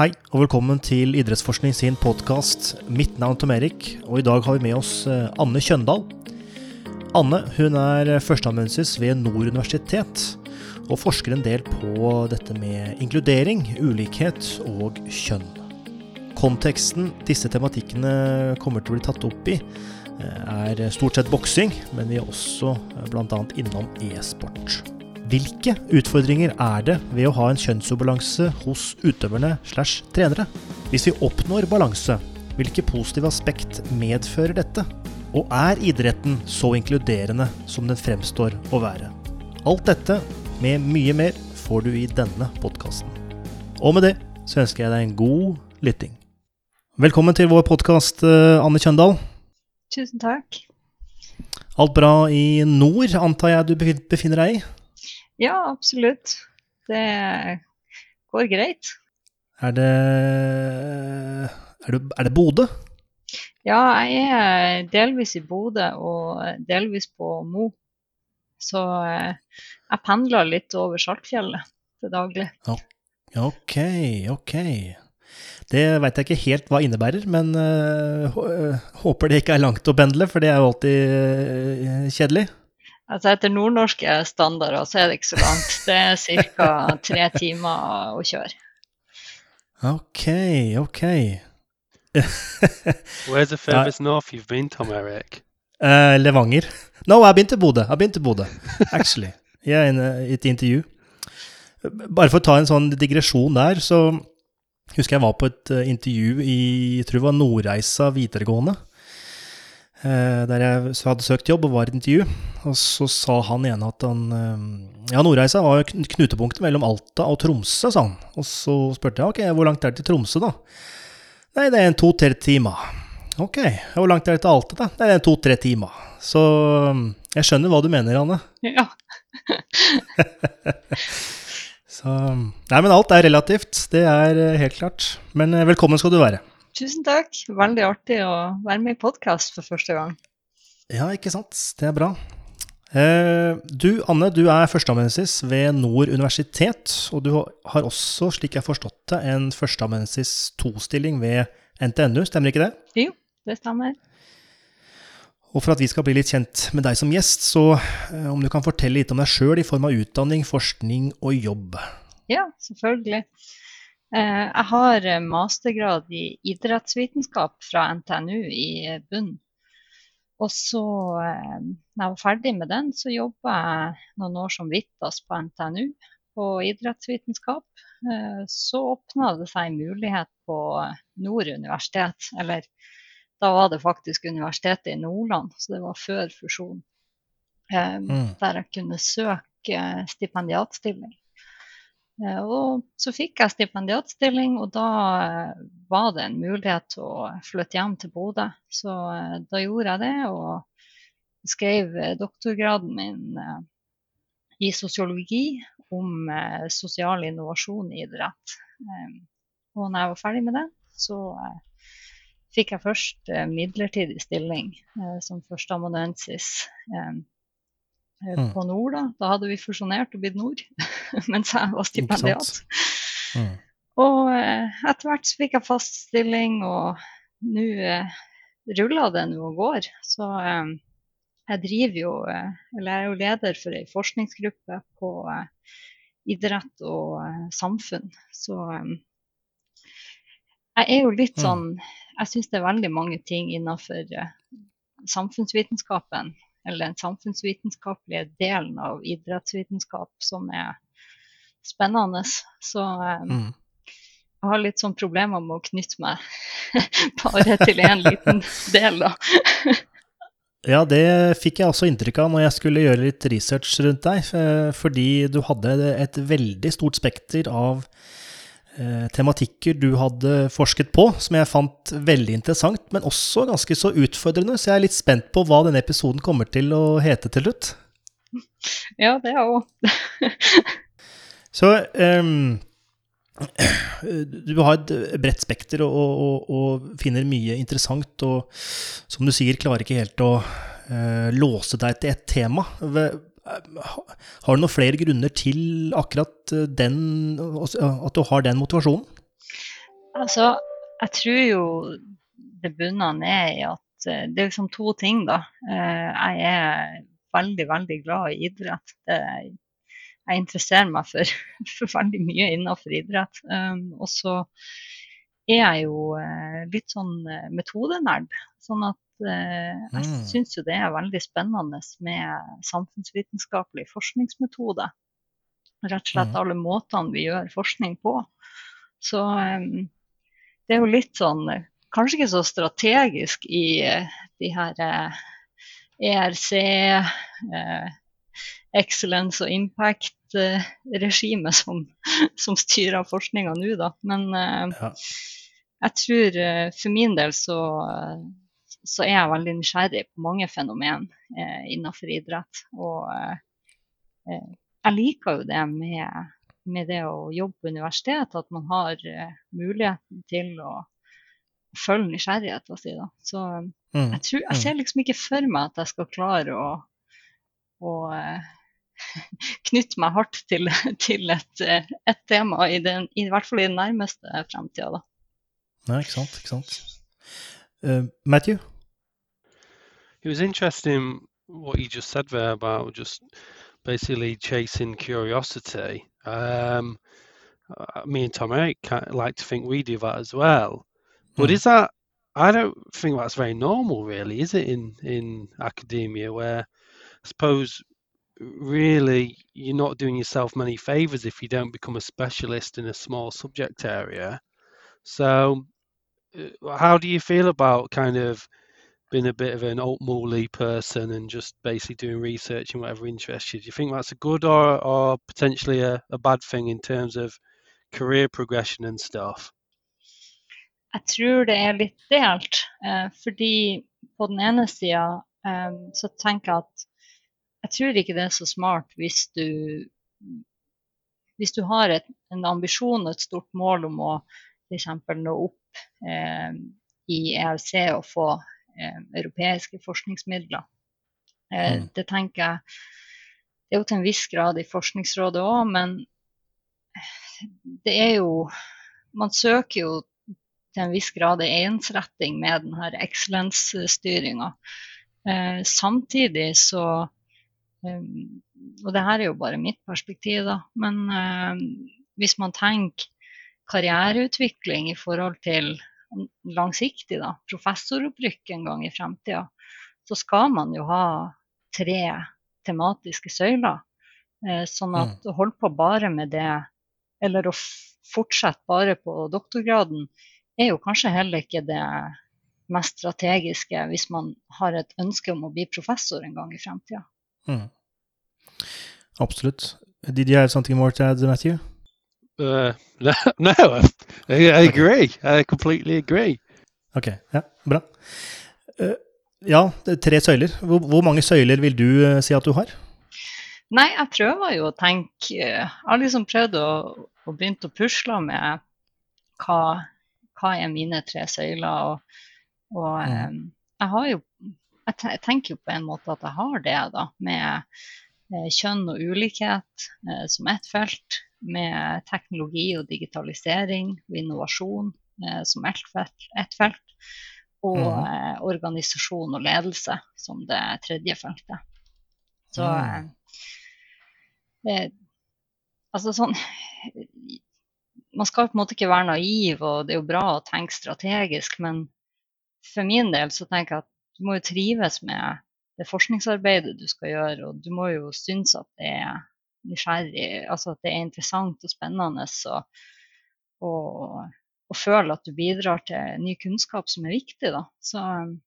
Hei, og velkommen til Idrettsforskning sin podkast. Mitt navn er Tom Erik, og i dag har vi med oss eh, Anne Kjøndal. Anne hun er førsteamanuensis ved Nord universitet, og forsker en del på dette med inkludering, ulikhet og kjønn. Konteksten disse tematikkene kommer til å bli tatt opp i, eh, er stort sett boksing, men vi er også eh, bl.a. innom e-sport. Hvilke utfordringer er det ved å ha en kjønnsubalanse hos utøverne slash trenere? Hvis vi oppnår balanse, hvilke positive aspekt medfører dette? Og er idretten så inkluderende som den fremstår å være? Alt dette, med mye mer, får du i denne podkasten. Og med det så ønsker jeg deg en god lytting. Velkommen til vår podkast, Anne Kjøndal. Tusen takk. Alt bra i nord, antar jeg du befinner deg i? Ja, absolutt. Det går greit. Er det Er det, er det Bodø? Ja, jeg er delvis i Bodø og delvis på Mo. Så eh, jeg pendler litt over Saltfjellet til daglig. Ja, ok, ok. Det veit jeg ikke helt hva innebærer, men uh, håper det ikke er langt å pendle, for det er jo alltid kjedelig. Altså Etter nordnorske standarder så er det ikke så langt. Det er ca. tre timer å kjøre. Ok, ok. Where's the furthest north you've been, Tom Eric? Uh, Levanger. No, I've been to Bodø. I've been to Bodø, actually. Yeah, in a, et intervju. Bare for å ta en sånn digresjon der, så husker jeg var på et uh, intervju i jeg tror det var Nordreisa videregående. Uh, der jeg hadde søkt jobb og var i et intervju. Og så sa han ene at han Ja, Nordreisa var knutepunktet mellom Alta og Tromsø, sa han. Og så spurte jeg ok, hvor langt er det til Tromsø, da? Nei, det er en to-tre timer. Ok, hvor langt er det til Alta, da? Nei, det er en to-tre timer. Så jeg skjønner hva du mener, Anne. Ja. Så Nei, men alt er relativt. Det er helt klart. Men velkommen skal du være. Tusen takk. Veldig artig å være med i podkast for første gang. Ja, ikke sant. Det er bra. Du, Anne, du er førsteamanuensis ved Nord universitet. Og du har også, slik jeg har forstått det, en førsteamanuensis to-stilling ved NTNU, stemmer ikke det? Jo, det stemmer. Og for at vi skal bli litt kjent med deg som gjest, så om du kan fortelle litt om deg sjøl i form av utdanning, forskning og jobb? Ja, selvfølgelig. Jeg har mastergrad i idrettsvitenskap fra NTNU i bunn. Og så, når jeg var ferdig med den, så jobba jeg noen år som Vittas på NTNU på idrettsvitenskap. Så åpna det seg en mulighet på Nord universitet, eller da var det faktisk Universitetet i Nordland, så det var før fusjonen. Mm. Der jeg kunne søke stipendiatstilling. Og så fikk jeg stipendiatstilling, og da var det en mulighet til å flytte hjem til Bodø. Så da gjorde jeg det, og skrev doktorgraden min i sosiologi om sosial innovasjon i idrett. Og når jeg var ferdig med det, så fikk jeg først midlertidig stilling som førsteamanuensis på Nord. Da. da hadde vi fusjonert og blitt Nord mens jeg var stipendiat. Mm. Og etter hvert fikk jeg fast stilling, og nå ruller det nå og går. Så jeg driver jo Eller jeg er jo leder for ei forskningsgruppe på idrett og samfunn. Så jeg er jo litt sånn Jeg syns det er veldig mange ting innenfor samfunnsvitenskapen eller den samfunnsvitenskapelige delen av idrettsvitenskap som er spennende. Så Mm. jeg har litt sånn problemer med å knytte meg bare til én liten del, da. Ja, det fikk jeg også inntrykk av når jeg skulle gjøre litt research rundt deg, fordi du hadde et veldig stort spekter av tematikker du hadde forsket på, som jeg fant veldig interessant, men også ganske så utfordrende. Så jeg er litt spent på hva denne episoden kommer til å hete til slutt. Ja, det er òg. så um, du har et bredt spekter og, og, og, finner mye interessant, og som du sier, klarer ikke helt å uh, låse deg til ett tema. Har du noen flere grunner til akkurat den, at du har den motivasjonen? Altså, jeg tror jo det bunner ned i at eh, det er liksom to ting, da. Eh, jeg er veldig, veldig glad i idrett. Det, jeg interesserer meg for, for veldig mye innenfor idrett. Um, og så er jeg jo eh, litt sånn metodenerd. Sånn at jeg Mm. syns jo det er veldig spennende med samfunnsvitenskapelig forskningsmetode. Rett og slett Mhm. alle måtene vi gjør forskning på. Så um, det er jo litt sånn eh, Kanskje ikke så strategisk i eh, de her eh, ERC, eh, Excellence og Impact-regimet som, som styrer forskninga nå, da. Men uh, Ja. jeg tror uh, for min del så, eh, så er jeg veldig nysgjerrig på mange fenomen eh, innenfor idrett. Og eh, eh, jeg liker jo det med, med det å jobbe på universitet, at man har eh, muligheten til å følge nysgjerrigheten si Da. Så eh, Mm. jeg, tror, jeg ser liksom ikke for meg at jeg skal klare å, å eh, knytte meg hardt til, til et, et tema, i, den, i hvert fall i den nærmeste fremtida. Da. Nei, ikke sant. Ikke sant. Eh, Matthew? It was interesting what you just said there about just basically chasing curiosity. Um, uh, me and Tom Eric like to think we do that as well. But Mm. is that? I don't think that's very normal, really, is it? In in academia, where I suppose really you're not doing yourself many favors if you don't become a specialist in a small subject area. So, uh, how do you feel about kind of being a bit of an alt-mooly person and just basically doing research and whatever interests you? Do you think that's a good or or potentially a, a bad thing in terms of career progression and stuff? Jeg tror det er litt delt. Eh, fordi på den ene sida eh, så tenker jeg at jeg tror ikke det er så smart hvis du hvis du har et, en ambisjon og et stort mål om å f.eks. nå opp eh, i ERC og få eh, europeiske forskningsmidler. Eh, Mm. Det tenker jeg Det er jo til en viss grad i Forskningsrådet òg, men det er jo Man søker jo til en viss grad en ensretting med denne excellence-styringa. Eh, samtidig så Og det her er jo bare mitt perspektiv, da. Men eh, hvis man tenker karriereutvikling i forhold til langsiktig, da, professoropprykk en gang i fremtida, så skal man jo ha tre tematiske søyler. Eh, sånn at å holde på bare med det, eller å fortsette bare på doktorgraden, er jo kanskje heller ikke det mest strategiske hvis man har et ønske om å bli professor en gang i fremtida. Mm. Absolutt. Did you have something more to add, Matthew? Uh, no, no, I, I agree. I completely agree. Ok, ja, bra. Uh, ja, det er tre søyler. Hvor, hvor mange søyler vil du uh, si at du har? Nei, jeg prøver jo å tenke eh, Jeg har liksom prøvd å, å begynne å pusle med hva, hva er mine tre søyler. Og, og um, jeg har jo Jeg tenker jo på en måte at jeg har det, da. Med eh, kjønn og ulikhet eh, som ett felt. Med teknologi og digitalisering og innovasjon eh, som ett felt. Et felt og mm. organisasjon og ledelse som det tredje feltet. Så Mm. eh, Altså sånn Man skal på en måte ikke være naiv, og det er jo bra å tenke strategisk, men for min del så tenker jeg at du må jo trives med det forskningsarbeidet du skal gjøre, og du må jo synes at det er nysgjerrig, altså at det er interessant og spennende, og, og, og føle at du bidrar til ny kunnskap som er viktig, da. Så, um,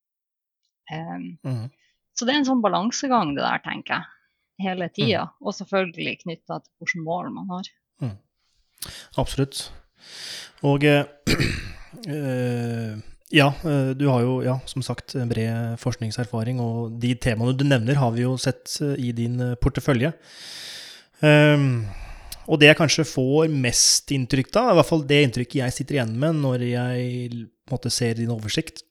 Mm. så det er en sånn balansegang, det der, tenker jeg. Hele tida. Og selvfølgelig knytta til hvilke mål man har. Absolutt. Og eh, ja, eh, du har jo ja, som sagt bred forskningserfaring, og de temaene du nevner, har vi jo sett eh, i din eh, portefølje. Um, og det jeg kanskje får mest inntrykk av, i hvert fall det inntrykket jeg sitter igjen med når jeg måte ser din oversikt,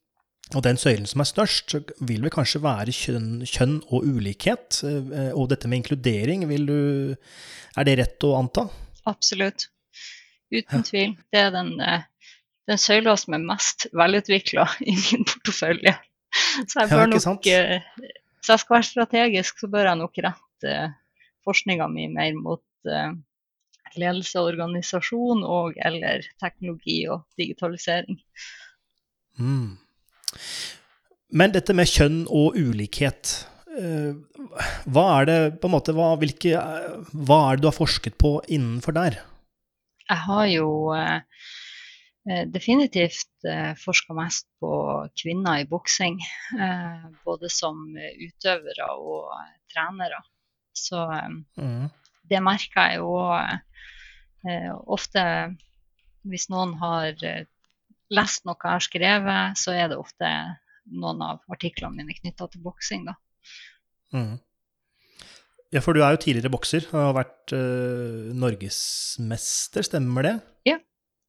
og den søylen som er størst, så vil vel kanskje være kjønn, kjønn og ulikhet. Og dette med inkludering, vil du Er det rett å anta? Absolutt. Uten tvil. Det er den, eh, den søyla som er mest velutvikla i min portefølje. Så jeg bør nok eh, jeg skal være strategisk, så bør jeg nok rette eh, forskninga mi mer mot eh, ledelse og organisasjon og eller teknologi og digitalisering. Mm. Men dette med kjønn og ulikhet, hva er det på en måte, hva, hvilke, hva er det du har forsket på innenfor der? Jeg har jo eh, definitivt eh, forska mest på kvinner i boksing. Eh, både som eh, utøvere og eh, trenere. Så eh, Mm. det merker jeg jo eh, ofte hvis noen har eh, lest noe jeg har skrevet, så er det ofte noen av artiklene mine knytta til boksing, da. Mm. Ja, for du er jo tidligere bokser og har vært uh, norgesmester, stemmer det? Ja,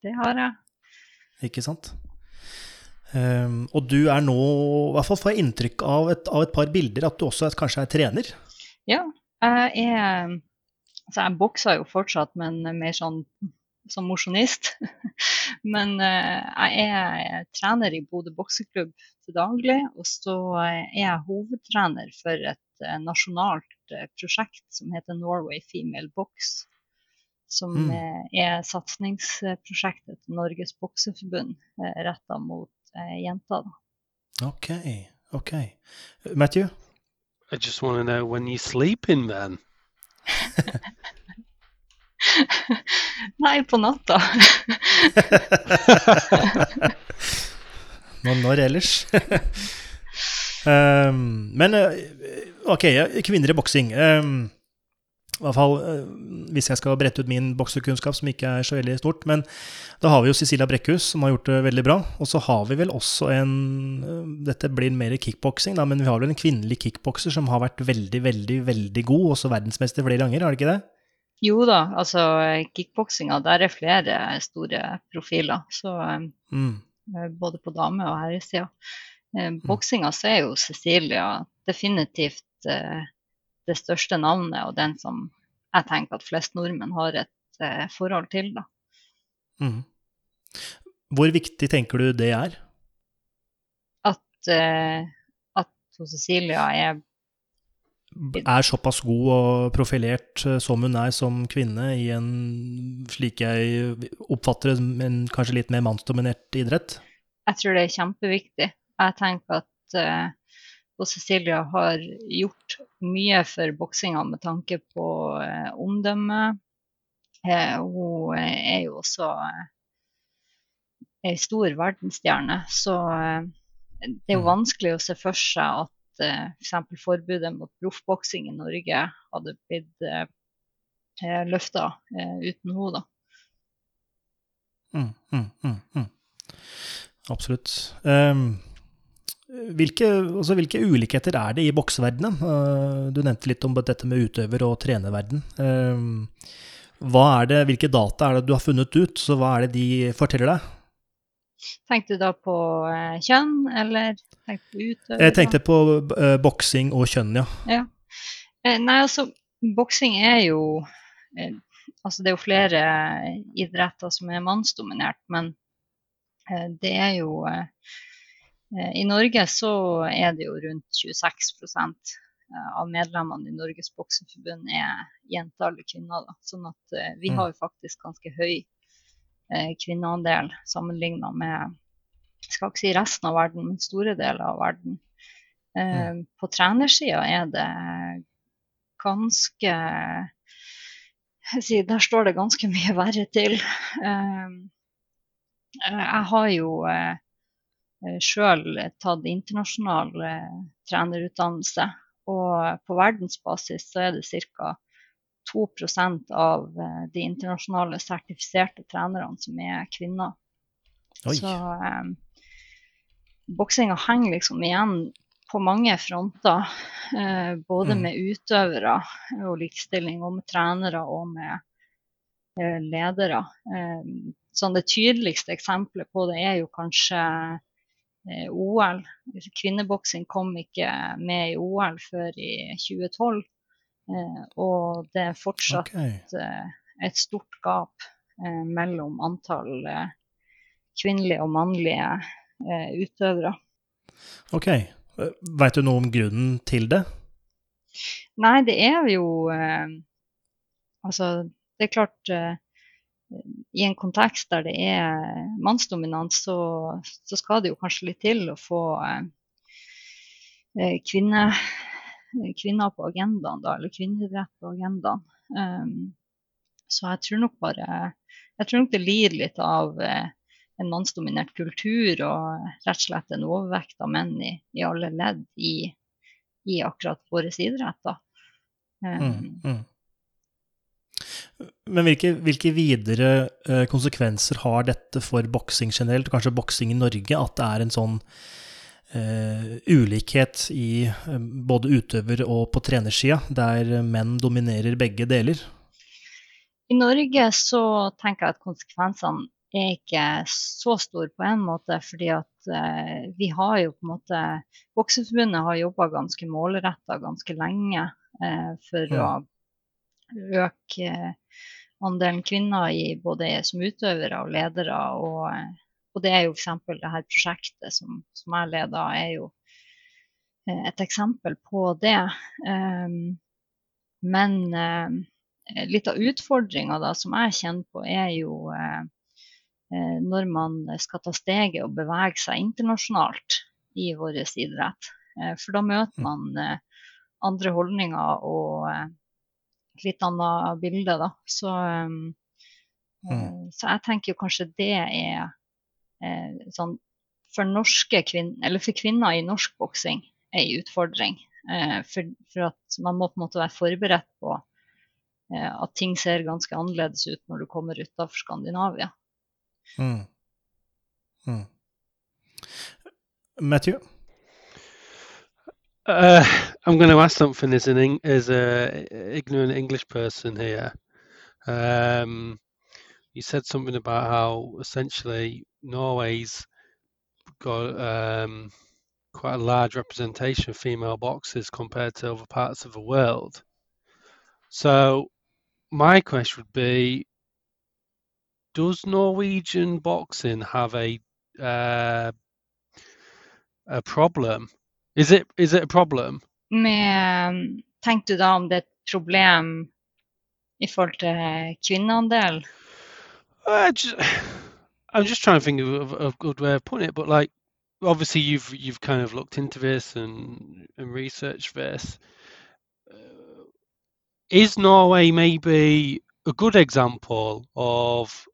Det har jeg. Ikke sant? Um, og du er nå, i hvert fall får jeg inntrykk av et, av et par bilder, at du også er, kanskje er trener? Ja, jeg Altså, jeg bokser jo fortsatt, men mer sånn som mosjonist. men eh, jeg er trener i Bodø bokseklubb til daglig, og så er jeg hovedtrener for et eh, nasjonalt eh, prosjekt som heter Norway Female Box. Som Mm. eh, er satsingsprosjektet til Norges bokseforbund eh, retta mot eh, jenter. Da. Ok, ok. Matthew? I just want to know when you sleeping then. Nei, på natta. Men når ellers? um, men ok, kvinner i boksing. Ehm, I hvert fall eh, hvis jeg skal brette ut min boksekunnskap, som ikke er så veldig stort. Men da har vi jo Cecilia Brekkhus, som har gjort det veldig bra. Og så har vi vel også en eh, Dette blir mer kickboksing, men vi har vel en kvinnelig kickbokser som har vært veldig, veldig, veldig god. Også verdensmester flere ganger, har det ikke det? Jo da, altså kickboksinga, der er flere store profiler. Så eh, Mm. både på dame- og herresida. Eh, Boksinga så er jo Cecilia definitivt eh, det største navnet, og den som jeg tenker at flest nordmenn har et eh, forhold til. da. Mm. Hvor viktig tenker du det er? At, eh, at Cecilia er er såpass god og profilert eh, som hun er som kvinne i en, slik jeg oppfatter det, en kanskje litt mer mannsdominert idrett? Jeg tror det er kjempeviktig. Jeg tenker at eh, hun Cecilia har gjort mye for boksinga med tanke på eh, omdømme. Eh, hun er jo også eh, ei stor verdensstjerne, så eh, det er jo Mm. vanskelig å se for seg at eh, f.eks. forbudet mot proffboksing i Norge hadde blitt eh, eh, løfta eh, uten henne. da. Mm, mm, mm, mm. Absolutt. Ehm, hvilke, altså, hvilke ulikheter er det i bokseverdenen? Eh, du nevnte litt om dette med utøver- og trenerverden. Er det, hvilke data er det du har funnet ut, så hva er det de forteller deg? Tenkte du da på eh, kjønn, eller tenkte du utøver? Jeg tenkte på eh, boksing og kjønn, ja. ja. Nei, altså, boksing er jo eh, Altså, det er jo flere idretter som er mannsdominert, men eh, det er jo eh, eh, I Norge så er det jo rundt 26 eh, av medlemmene i Norges bokseforbund er jenter eller kvinner. Da. Sånn at eh, vi Mm. har jo faktisk ganske høy eh, kvinneandel sammenligna med jeg skal ikke si resten av verden, men store deler av verden. Eh, På trenersida er det ganske sier, Der står det ganske mye verre til. Eh, jeg har jo eh, sjøl tatt internasjonal eh, trenerutdannelse, og på verdensbasis så er det ca. 2% av eh, de internasjonale sertifiserte trenerne som er kvinner. Oi. Så eh, boksinga henger liksom igjen på mange fronter. Eh, både Mm. med utøvere og likestilling, og med trenere og med eh, ledere. Eh, sånn det tydeligste eksempelet på det er jo kanskje eh, OL. Kvinneboksing kom ikke med i OL før i 2012. Eh, og det er fortsatt Ok. eh, et stort gap eh, mellom antall eh, kvinnelige og mannlige eh, utøvere. Ok. Veit du noe om grunnen til det? Nei, det er jo eh, Altså, det er klart eh, I en kontekst der det er mannsdominans, så, så, skal det jo kanskje litt til å få eh, eh kvinne, kvinner på agendaen, da, eller kvinneidrett på agendaen. Um, så jeg tror nok bare Jeg tror nok det lider litt av eh, en mannsdominert kultur og rett og slett en overvekt av menn i, i alle ledd i, i akkurat vår idrett. da. Um, mm, mm. Men hvilke, hvilke videre uh, konsekvenser har dette for boksing generelt, og kanskje boksing i Norge, at det er en sånn uh, ulikhet i uh, både utøver- og på trenersida, der menn dominerer begge deler? I Norge så tenker jeg at konsekvensene er ikke så store på en måte, fordi at uh, vi har jo på en måte Bokseforbundet har jobba ganske målretta ganske lenge uh, for ja. å øke andelen kvinner i, både som utøvere og ledere. Og, og det er jo f.eks. det her prosjektet som, som jeg leder, er jo eh, et eksempel på det. Um, men eh, litt av utfordringa som jeg kjenner på, er jo eh, når man skal ta steget og bevege seg internasjonalt i vår idrett. For da møter mm. man andre holdninger og et litt annet bilde, da. Så, mm. så jeg tenker jo kanskje det er sånn for norske kvinner, eller for kvinner i norsk boksing ei utfordring. For, for, at man må på en måte være forberedt på at ting ser ganske annerledes ut når du kommer utafor Skandinavia. Mm. Mm. Matthew? Uh, I'm going to ask something as an as a ignorant English person here. Um, you said something about how essentially Norway's got um, quite a large representation of female boxers compared to other parts of the world. So my question would be, does Norwegian boxing have a uh, a problem? Is it is it a problem? Med, tenkte du da om det er et problem i forhold til kvinneandel? Just, I'm just trying to think of a good way of putting it, but like obviously you've you've kind of looked into this and and researched this. Uh, is Norway maybe a good example of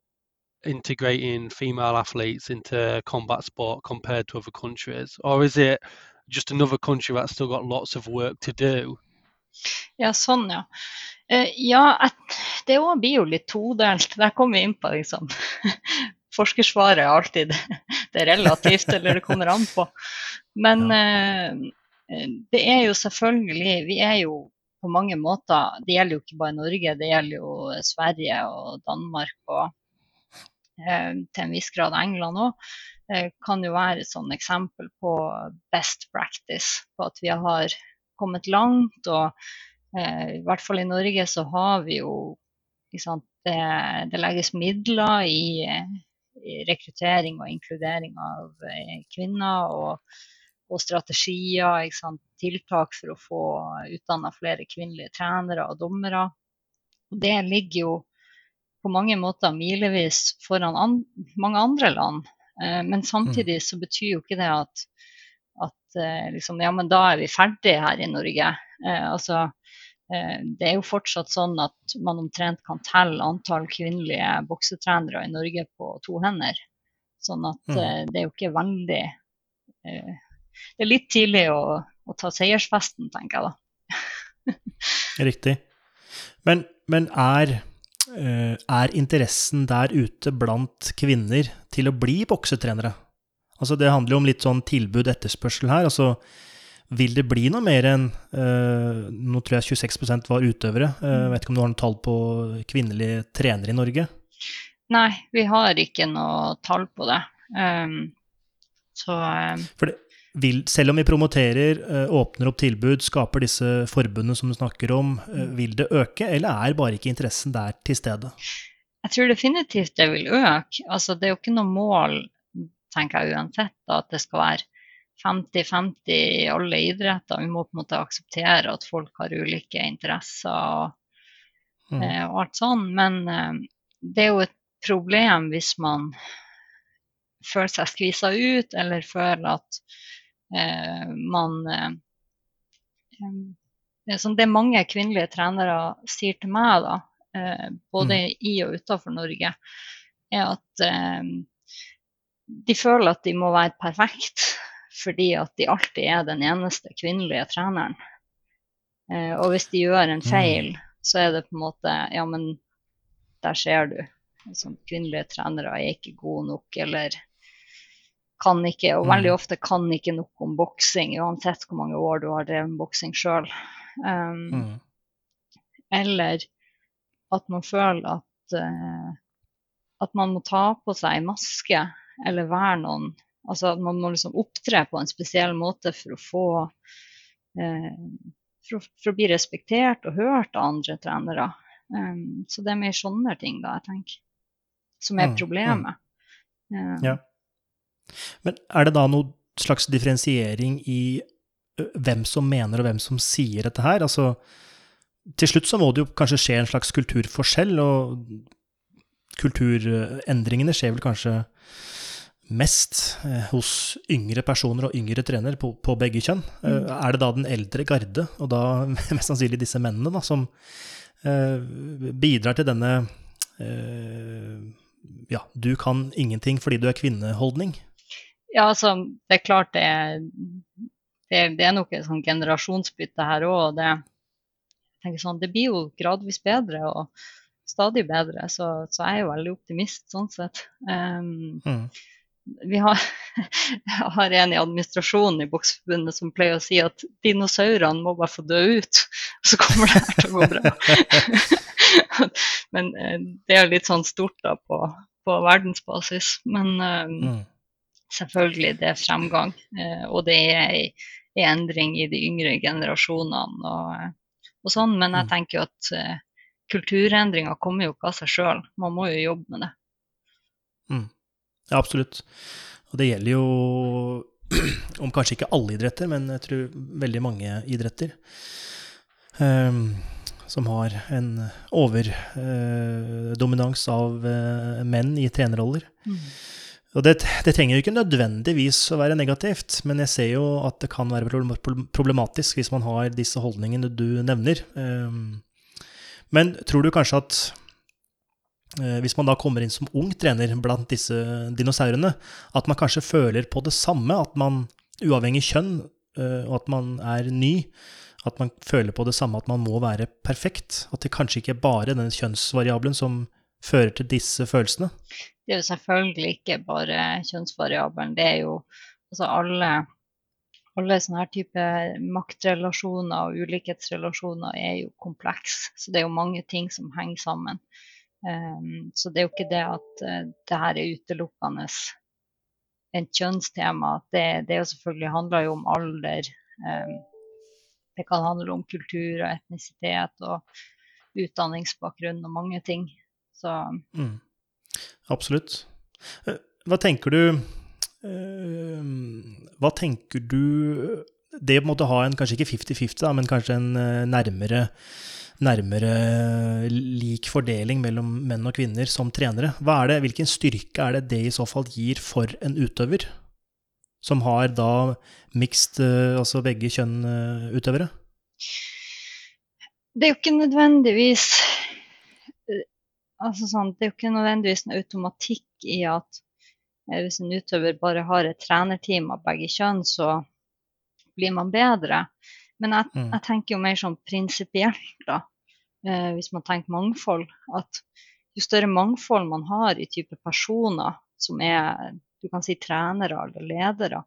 integrating female athletes into combat sport compared to other countries, or is it just another country that's still got lots of work to do? Ja, sånn, ja. Uh, ja, et, det òg blir jo litt todelt. Der kommer vi inn på liksom Forskersvaret er alltid det er relativt, eller det kommer an på. Men uh, det er jo selvfølgelig Vi er jo på mange måter Det gjelder jo ikke bare Norge, det gjelder jo Sverige og Danmark og uh, til en viss grad England òg, eh, kan jo være et sånn eksempel på best practice. På at vi har kommet langt. Og eh, i hvert fall i Norge så har vi jo sant, det, det, legges midler i, i, rekruttering og inkludering av kvinner. og, og strategier, sant, tiltak for å få utdanna flere kvinnelige trenere og dommere. Det ligger jo på mange måter milevis foran an mange andre land. Eh, men samtidig mm. så betyr jo ikke det at, at eh, liksom, ja, men da er vi ferdige her i Norge. Eh, altså, det er jo fortsatt sånn at man omtrent kan telle antall kvinnelige boksetrenere i Norge på to hender. Sånn at mm. Det er jo ikke veldig Det er litt tidlig å, å ta seiersfesten, tenker jeg da. Riktig. Men, men er er interessen der ute blant kvinner til å bli boksetrenere? Altså Det handler jo om litt sånn tilbud-etterspørsel her. altså Vil det bli noe mer enn uh, Nå tror jeg 26% var utøvere. Uh, vet ikke om du har noe tall på kvinnelige trenere i Norge? Nei, vi har ikke noe tall på det. Um, så um... For det, vil, selv om vi promoterer, eh, åpner opp tilbud, skaper disse forbundene som du snakker om, eh, vil det øke, eller er bare ikke interessen der til stede? jeg tror definitivt det vil øke. Altså, det er jo ikke noe mål, tenker jeg uansett, da, at det skal være 50-50 i alle idretter. Vi må på en måte akseptere at folk har ulike interesser og, Mm. eh, og alt sånn. Men det er jo et problem hvis man føler seg skvisa ut, eller føler at man eh, det, sånn, det mange kvinnelige trenere sier til meg, da, eh, både i og utenfor Norge, er at eh, de føler at de må være perfekt fordi at de alltid er den eneste kvinnelige treneren. Eh, og hvis de gjør en feil, så er det på en måte Ja, men der ser du. Sånn, kvinnelige trenere er ikke gode nok, eller kan ikke, og veldig Mm. ofte kan ikke nok om boksing, uansett hvor mange år du har drevet boksing sjøl. Um, Mm. eller at man føler at, uh, at man må ta på seg maske eller være noen Altså at man må liksom opptre på en spesiell måte for å få uh, for, for å bli respektert og hørt av andre trenere. Um, så det er mer sånne ting da, jeg tenker, som er Mm, mm. problemet. Um, Ja. Men er det da noe slags differensiering i hvem som mener og hvem som sier dette her? Altså, til slutt så må det jo kanskje skje en slags kulturforskjell, og kulturendringene skjer vel kanskje mest eh, hos yngre personer og yngre trenere på, på begge kjønn. Mm. er det da den eldre garde, og da mest sannsynlig disse mennene, da, som eh, bidrar til denne eh, ja, du kan ingenting fordi du er kvinneholdning? Ja, altså, det er klart det er, det det er nok et sånn generasjonsbytte her òg. Det, jeg tenker sånn, det blir jo gradvis bedre og stadig bedre, så, så jeg er jo veldig optimist sånn sett. Um, Mm. vi har, jeg har en i administrasjonen i Bokseforbundet som pleier å si at dinosaurene må bare få dø ut, så kommer det her til å gå bra. Men eh, det er litt sånn stort da på, på verdensbasis. Men um, Mm. Selvfølgelig, det er fremgang. eh, Og det er ei endring i de yngre generasjonene og, eh, og sånn. Men jeg Mm. tenker jo at eh, kulturendringer kommer jo ikke av seg sjøl. Man må jo jobbe med det. Ja, absolutt. Og det gjelder jo om kanskje ikke alle idretter, men jeg tror veldig mange idretter. Um, som har en overdominans av uh, menn i trenerroller. Og det, det trenger jo ikke nødvendigvis å være negativt, men jeg ser jo at det kan være problem- problem- problematisk hvis man har disse holdningene du nevner. Ehm, Men tror du kanskje at eh, hvis man da kommer inn som ung trener blant disse dinosaurene, at man kanskje føler på det samme, at man uavhengig kjønn, eh, og at man er ny, at man føler på det samme at man må være perfekt? At det kanskje ikke er bare den kjønnsvariabelen som fører til disse følelsene? Det er jo selvfølgelig ikke bare kjønnsvariabelen. Det er jo altså alle, alle sånne her type maktrelasjoner og ulikhetsrelasjoner er jo kompleks. Så det er jo mange ting som henger sammen. Um, så det er jo ikke det at uh, det her er utelukkende et kjønnstema. Det, det jo selvfølgelig handler jo om alder. Um, det kan handle om kultur og etnisitet og utdanningsbakgrunn og mange ting. Så Mm. Absolutt. Eh, Hva tenker du eh, Hva tenker du Det å måtte ha en kanskje ikke 50-50, men kanskje en eh, nærmere, nærmere lik fordeling mellom menn og kvinner som trenere. Er det, hvilken styrke er det det i så fall gir for en utøver? Som har da mixed, altså begge kjønn eh, utøvere? det er jo ikke nødvendigvis altså sånn, Det er jo ikke nødvendigvis noe automatikk i at eh, hvis en utøver bare har et trenerteam av begge kjønn, så blir man bedre. Men jeg, Mm. jeg tenker jo mer sånn prinsipielt, da, eh, hvis man tenker mangfold, at jo større mangfold man har i type personer som er du kan si trenere eller ledere,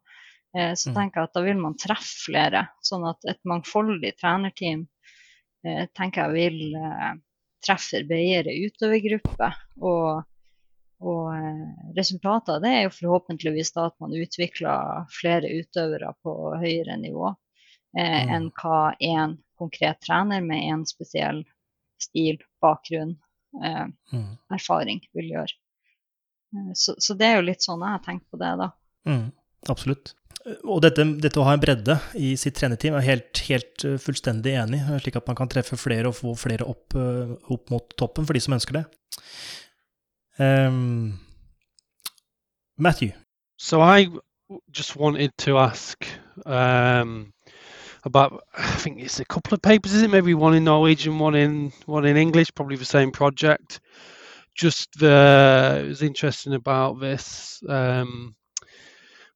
eh, så Mm. tenker jeg at da vil man treffe flere. Sånn at et mangfoldig trenerteam eh, tenker jeg vil eh, bredere utover gruppa. Og, og eh, resultatet av det er jo forhåpentligvis da at man utvikler flere utøvere på høyere nivå eh, Mm. enn hva én konkret trener med en spesiell stil, bakgrunn, eh, Mm. erfaring vil gjøre. Eh, Så, så det er jo litt sånn jeg har tenkt på det, da. Mm, absolutt. Og dette, dette å ha en bredde i sitt trenerteam er helt, helt eh, fullstendig enig, slik at man kan treffe flere og få flere opp, eh, opp mot toppen for de som ønsker det. Um, Matthew. So I just wanted to ask um, about. I think it's a couple of papers, is it? Maybe one in Norwegian, one in one in English, probably the same project. Just the it was interesting about this um,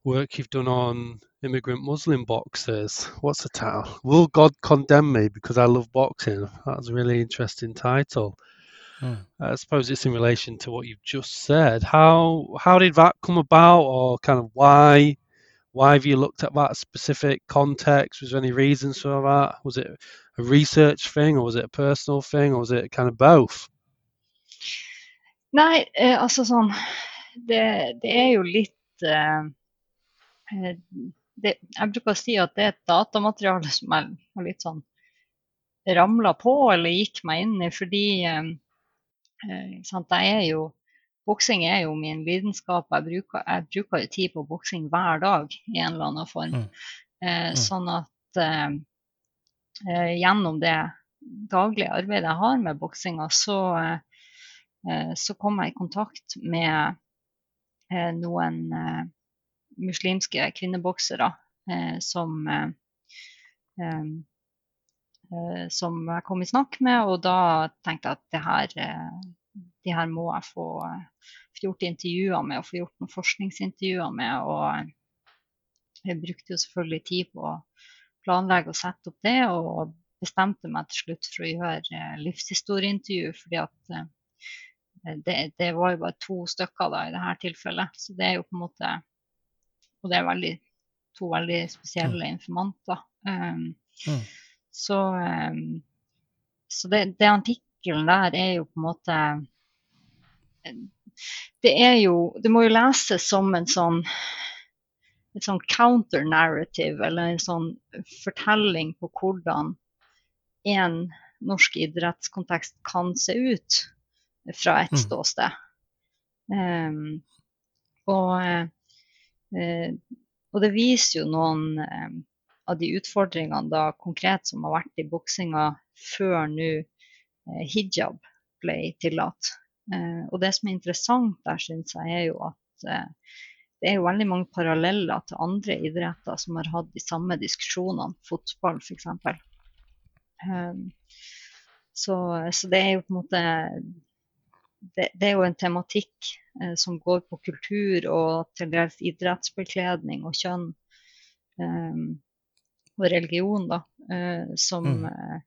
work you've done on immigrant Muslim boxers. What's the title? Will God condemn me because I love boxing? That's a really interesting title. Mm. I suppose it's in relation to what you've just said. How how did that come about, or kind of why why have you looked at that specific context? Was there any reasons for that? Was it a research thing, or was it a personal thing, or was it kind of both? Nei, eh, altså sånn Det, det er jo litt eh, det, Jeg bruker å si at det er et datamateriale som jeg har litt sånn ramla på eller gikk meg inn i, fordi eh, eh, sant, jeg er jo Boksing er jo min lidenskap. Jeg bruker, jeg bruker tid på boksing hver dag i en eller annen form. Mm. Eh, Mm. Sånn at eh, eh, gjennom det daglige arbeidet jeg har med boksinga, så eh, eh, så kom jeg i kontakt med eh, noen eh, muslimske kvinneboksere eh, som eh, eh, som jeg kom i snakk med, og da tenkte jeg at det her, de her må jeg få, få gjort intervjuer med og få gjort noen forskningsintervjuer med. Og jeg brukte jo selvfølgelig tid på å planlegge og sette opp det, og bestemte meg til slutt for å gjøre livshistorieintervju, fordi at det, det var jo bare to stykker da i dette tilfellet. Så det er jo på en måte Og det er veldig, to veldig spesielle informanter. Um, Mm. Så, um, så det, det artikkelen der er jo på en måte Det er jo Det må jo leses som en sånn et sånn counter-narrative, eller en sånn fortelling på hvordan en norsk idrettskontekst kan se ut fra et Mm. ståsted. Um, og, eh, og det viser jo noen eh, av de utfordringene da konkret som har vært i boksinga før nå eh, hijab ble tillatt. Eh, og det som er interessant der, syns jeg, er jo at eh, det er jo veldig mange paralleller til andre idretter som har hatt de samme diskusjonene, fotball f.eks. Um, så, så det er jo på en måte det, det er jo en tematikk eh, som går på kultur og til dels idrettsbekledning og kjønn eh, og religion, da, eh, som, Mm. eh,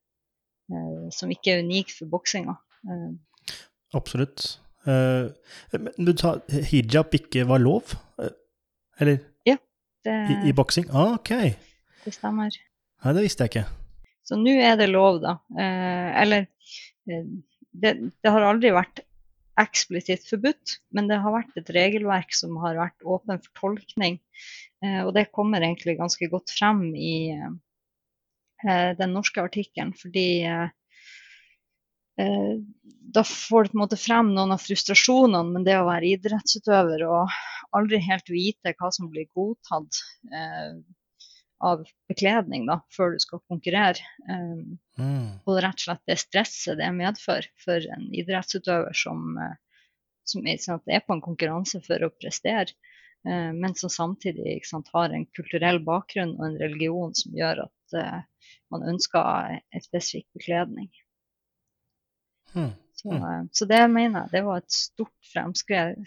eh, som ikke er unik for boksinga. Eh, Absolutt. Eh, men du sa hijab ikke var lov? Eller? Ja. det, i, i boksing? Ah, ok. det stemmer. Nei, det visste jeg ikke. Så nå er det lov, da. Eh, eller det, det har aldri vært eksplisitt forbudt, men det har vært et regelverk som har vært åpen for tolkning. Eh, og det kommer egentlig ganske godt frem i eh, den norske artikkelen, fordi eh, da får du på en måte frem noen av frustrasjonene med det å være idrettsutøver og aldri helt vite hva som blir godtatt av bekledning da, før du skal konkurrere. Um, Mm. og rett og slett det stresset det medfører for en idrettsutøver som, eh, som er, sånn er på en konkurranse for å prestere, uh, men som samtidig sant, har en kulturell bakgrunn og en religion som gjør at uh, man ønsker en spesifikk bekledning. Mm. Så, eh, så det mener jeg det var et stort fremsteg,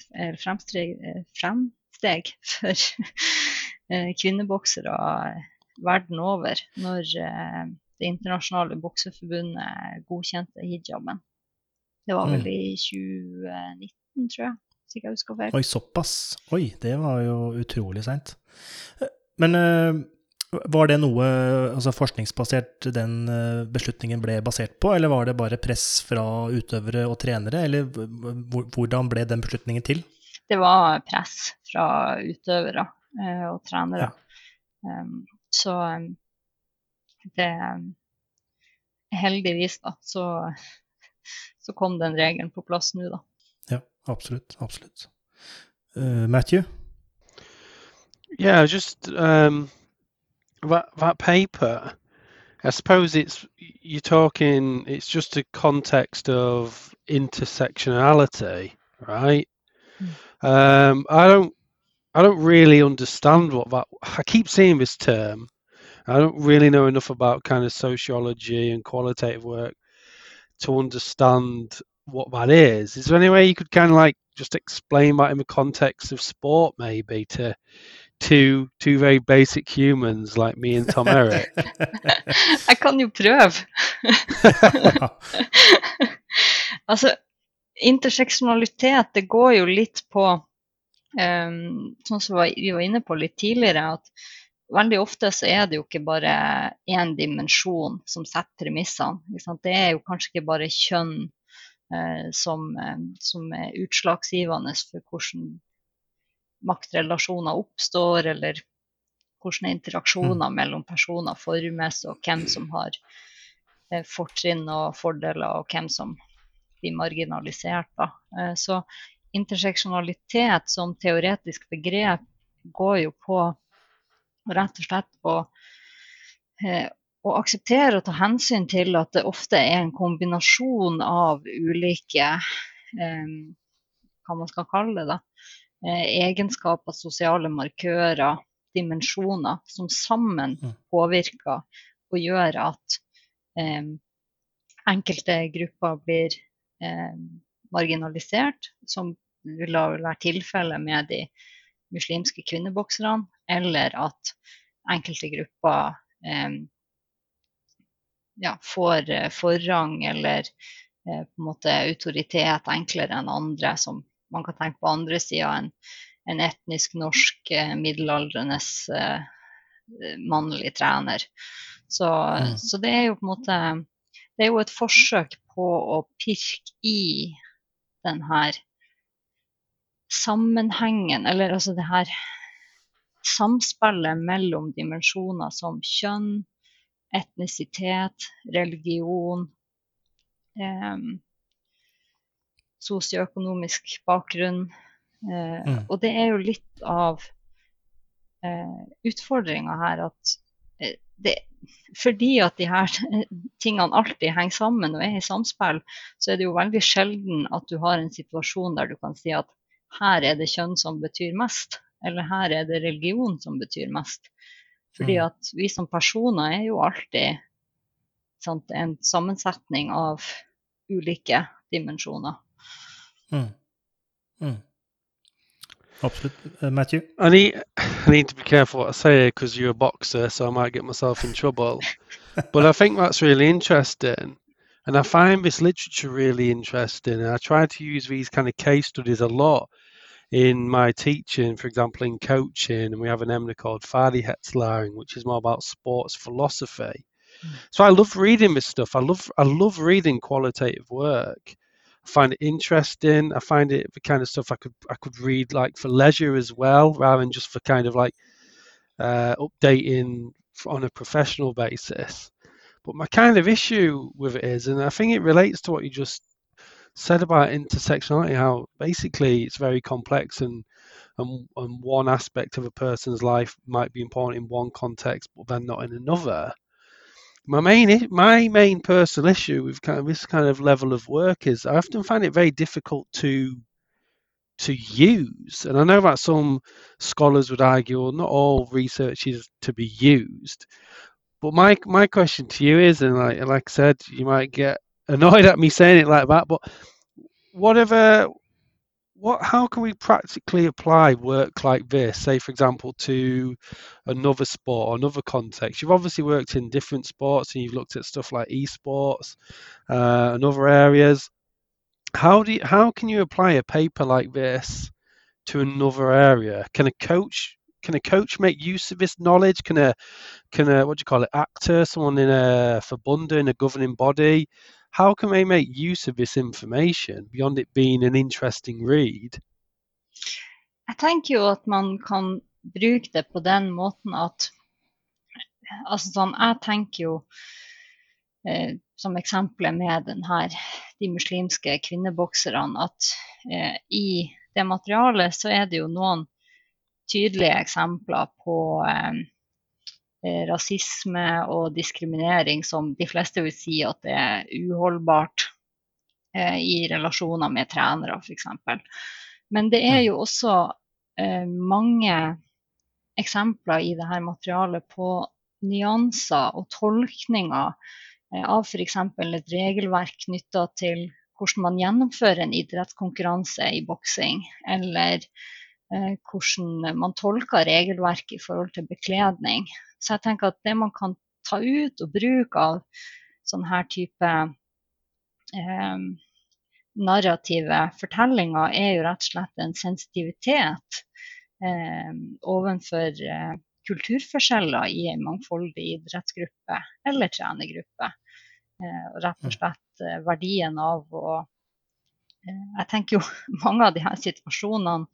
fremsteg for kvinneboksere verden over når eh, det internasjonale bokseforbundet godkjente hijaben. Det var vel Mm. i 2019, tror jeg, sikkert ikke jeg husker feil. Oi, såpass. Oi, det var jo utrolig seint. Men eh, var det noe altså forskningsbasert den eh, beslutningen ble basert på, eller var det bare press fra utøvere og trenere, eller hvordan ble den beslutningen til? Det var press fra utøvere eh, og trenere. Um, så um, det Heldigvis, da, så, så kom den regelen på plass nå, da. Ja, absolutt. Absolutt. Uh, Matthew? Yeah, just um, that that paper. I suppose it's you're talking. It's just a context of intersectionality, right? Mm. Um, I don't. I don't really understand what that. I keep seeing this term. I don't really know enough about kind of sociology and qualitative work to understand what that is. Is there any way you could kind of like just explain that in the context of sport, maybe to two two very basic humans like me and Tom Eric? Jeg kan jo prøve. altså, interseksjonalitet, det går jo litt på Sånn som vi var inne på litt tidligere, at veldig ofte så er det jo ikke bare én dimensjon som setter premissene. Det er jo kanskje ikke bare kjønn eh, som, eh, som, er utslagsgivende for hvordan maktrelasjoner oppstår, eller hvordan interaksjoner mm. mellom personer formes, og hvem som har eh, fortrinn og fordeler, og hvem som blir marginalisert. Da. så interseksjonalitet som teoretisk begrep går jo på rett og slett å, eh, å akseptere og ta hensyn til at det ofte er en kombinasjon av ulike eh, hva man skal kalle det, da, eh, egenskaper, sosiale markører, dimensjoner, som sammen mm. påvirker og gjør at eh, enkelte grupper blir eh, marginalisert, som ville være tilfellet med de muslimske kvinnebokserne, eller at enkelte grupper eh, ja, får eh, forrang eller eh, på en måte autoritet enklere enn andre, som man kan tenke på andre sida en, en etnisk norsk eh, middelaldrende eh, mannlig trener. Så, mm. så, det er jo på en måte Det er jo et forsøk på å pirke i den her sammenhengen, eller altså det her samspillet mellom dimensjoner som kjønn, etnisitet, religion, eh, sosioøkonomisk bakgrunn. Eh, mm. Og det er jo litt av eh, utfordringa her at eh, det, fordi at de her tingene alltid henger sammen og er i samspill, så er det jo veldig sjelden at du har en situasjon der du kan si at her er det kjønn som betyr mest, eller her er det religion som betyr mest. Fordi mm. at vi som personer er jo alltid sant, en sammensetning av ulike dimensjoner. Mm. Mm. Absolutely. Uh, Matthew? I need, I need to be careful what I say because you're a boxer, so I might get myself in trouble. but I think that's really interesting. And I find this literature really interesting. And I try to use these kind of case studies a lot in my teaching, for example, in coaching, and we have an emna called Färdighetsläring, which is more about sports philosophy. Mm. So I love reading this stuff. I love I love reading qualitative work. I find it interesting. I find it the kind of stuff I could I could read like for leisure as well, rather than just for kind of like uh, updating on a professional basis. But my kind of issue with it is, and I think it relates to what you just said about intersectionality, how basically it's very complex and, and and one aspect of a person's life might be important in one context, but then not in another. My main my main personal issue with kind of this kind of level of work is I often find it very difficult to to use. And I know that some scholars would argue, well, not all research is to be used. But my my question to you is, and like like I said, you might get annoyed at me saying it like that, but whatever what how can we practically apply work like this say for example to another sport or another context you've obviously worked in different sports and you've looked at stuff like esports uh, and other areas how do you, how can you apply a paper like this to another area can a coach can a coach make use of this knowledge? Can a can a what do you call it actor, someone in a verbunda in a governing body? How can they make use of this information beyond it being an interesting read? Jeg tenker jo at man kan bruke det på den måten at altså sånn, Jeg tenker jo eh, som eksempelet med her, de muslimske kvinnebokserne, at eh, i det materialet så er det jo noen tydelige eksempler på eh, rasisme og diskriminering som de fleste vil si at det er uholdbart eh, i relasjoner med trenere, f.eks. Men det er jo også eh, mange eksempler i dette materialet på nyanser og tolkninger eh, av f.eks. et regelverk knytta til hvordan man gjennomfører en idrettskonkurranse i boksing, eller Eh, hvordan man tolker regelverket i forhold til bekledning. Så jeg tenker at det man kan ta ut og bruke av sånne her type eh, narrative fortellinger, er jo rett og slett en sensitivitet eh, overfor eh, kulturforskjeller i en mangfoldig idrettsgruppe eller trenergruppe. Eh, og rett og mm. slett eh, verdien av å Jeg tenker jo mange av de her situasjonene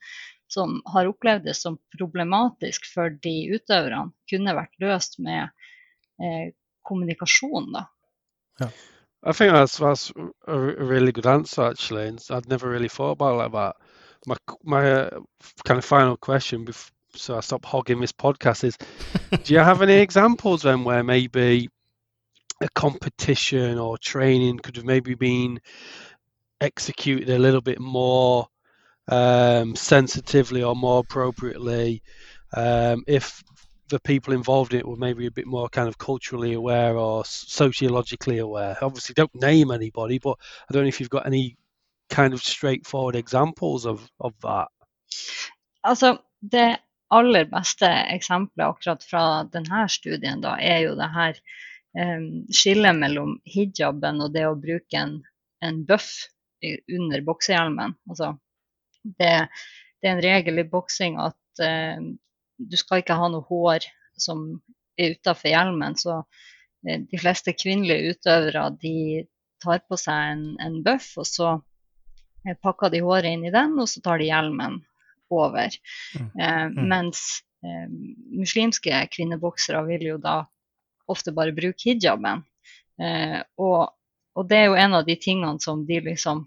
som har opplevd det som problematisk for de utøverne, kunne vært løst med eh, kommunikasjon. da. Yeah. I think that's that's a really good answer actually, and I'd never really thought about it like that. My my uh, kind of final question, before, so I stop hogging this podcast, is: Do you have any examples then where maybe a competition or training could have maybe been executed a little bit more um, sensitively or more appropriately um, if the people involved in it were maybe a bit more kind of culturally aware or sociologically aware. Obviously, don't name anybody, but I don't know if you've got any kind of straightforward examples of, of that. Altså, det aller beste eksempelet akkurat fra denne studien da, er jo det her um, skillet mellom hijaben og det å bruke en, en buff under boksehjelmen. Altså det, det, er en regel i boksing at eh, du skal ikke ha noe hår som er utafor hjelmen. Så eh, de fleste kvinnelige utøvere de tar på seg en, en buff, og så eh, pakker de håret inn i den, og så tar de hjelmen over. Mm. Eh, mm. Mens eh, muslimske kvinneboksere vil jo da ofte bare bruke hijaben. Eh, og, og, det er jo en av de tingene som de liksom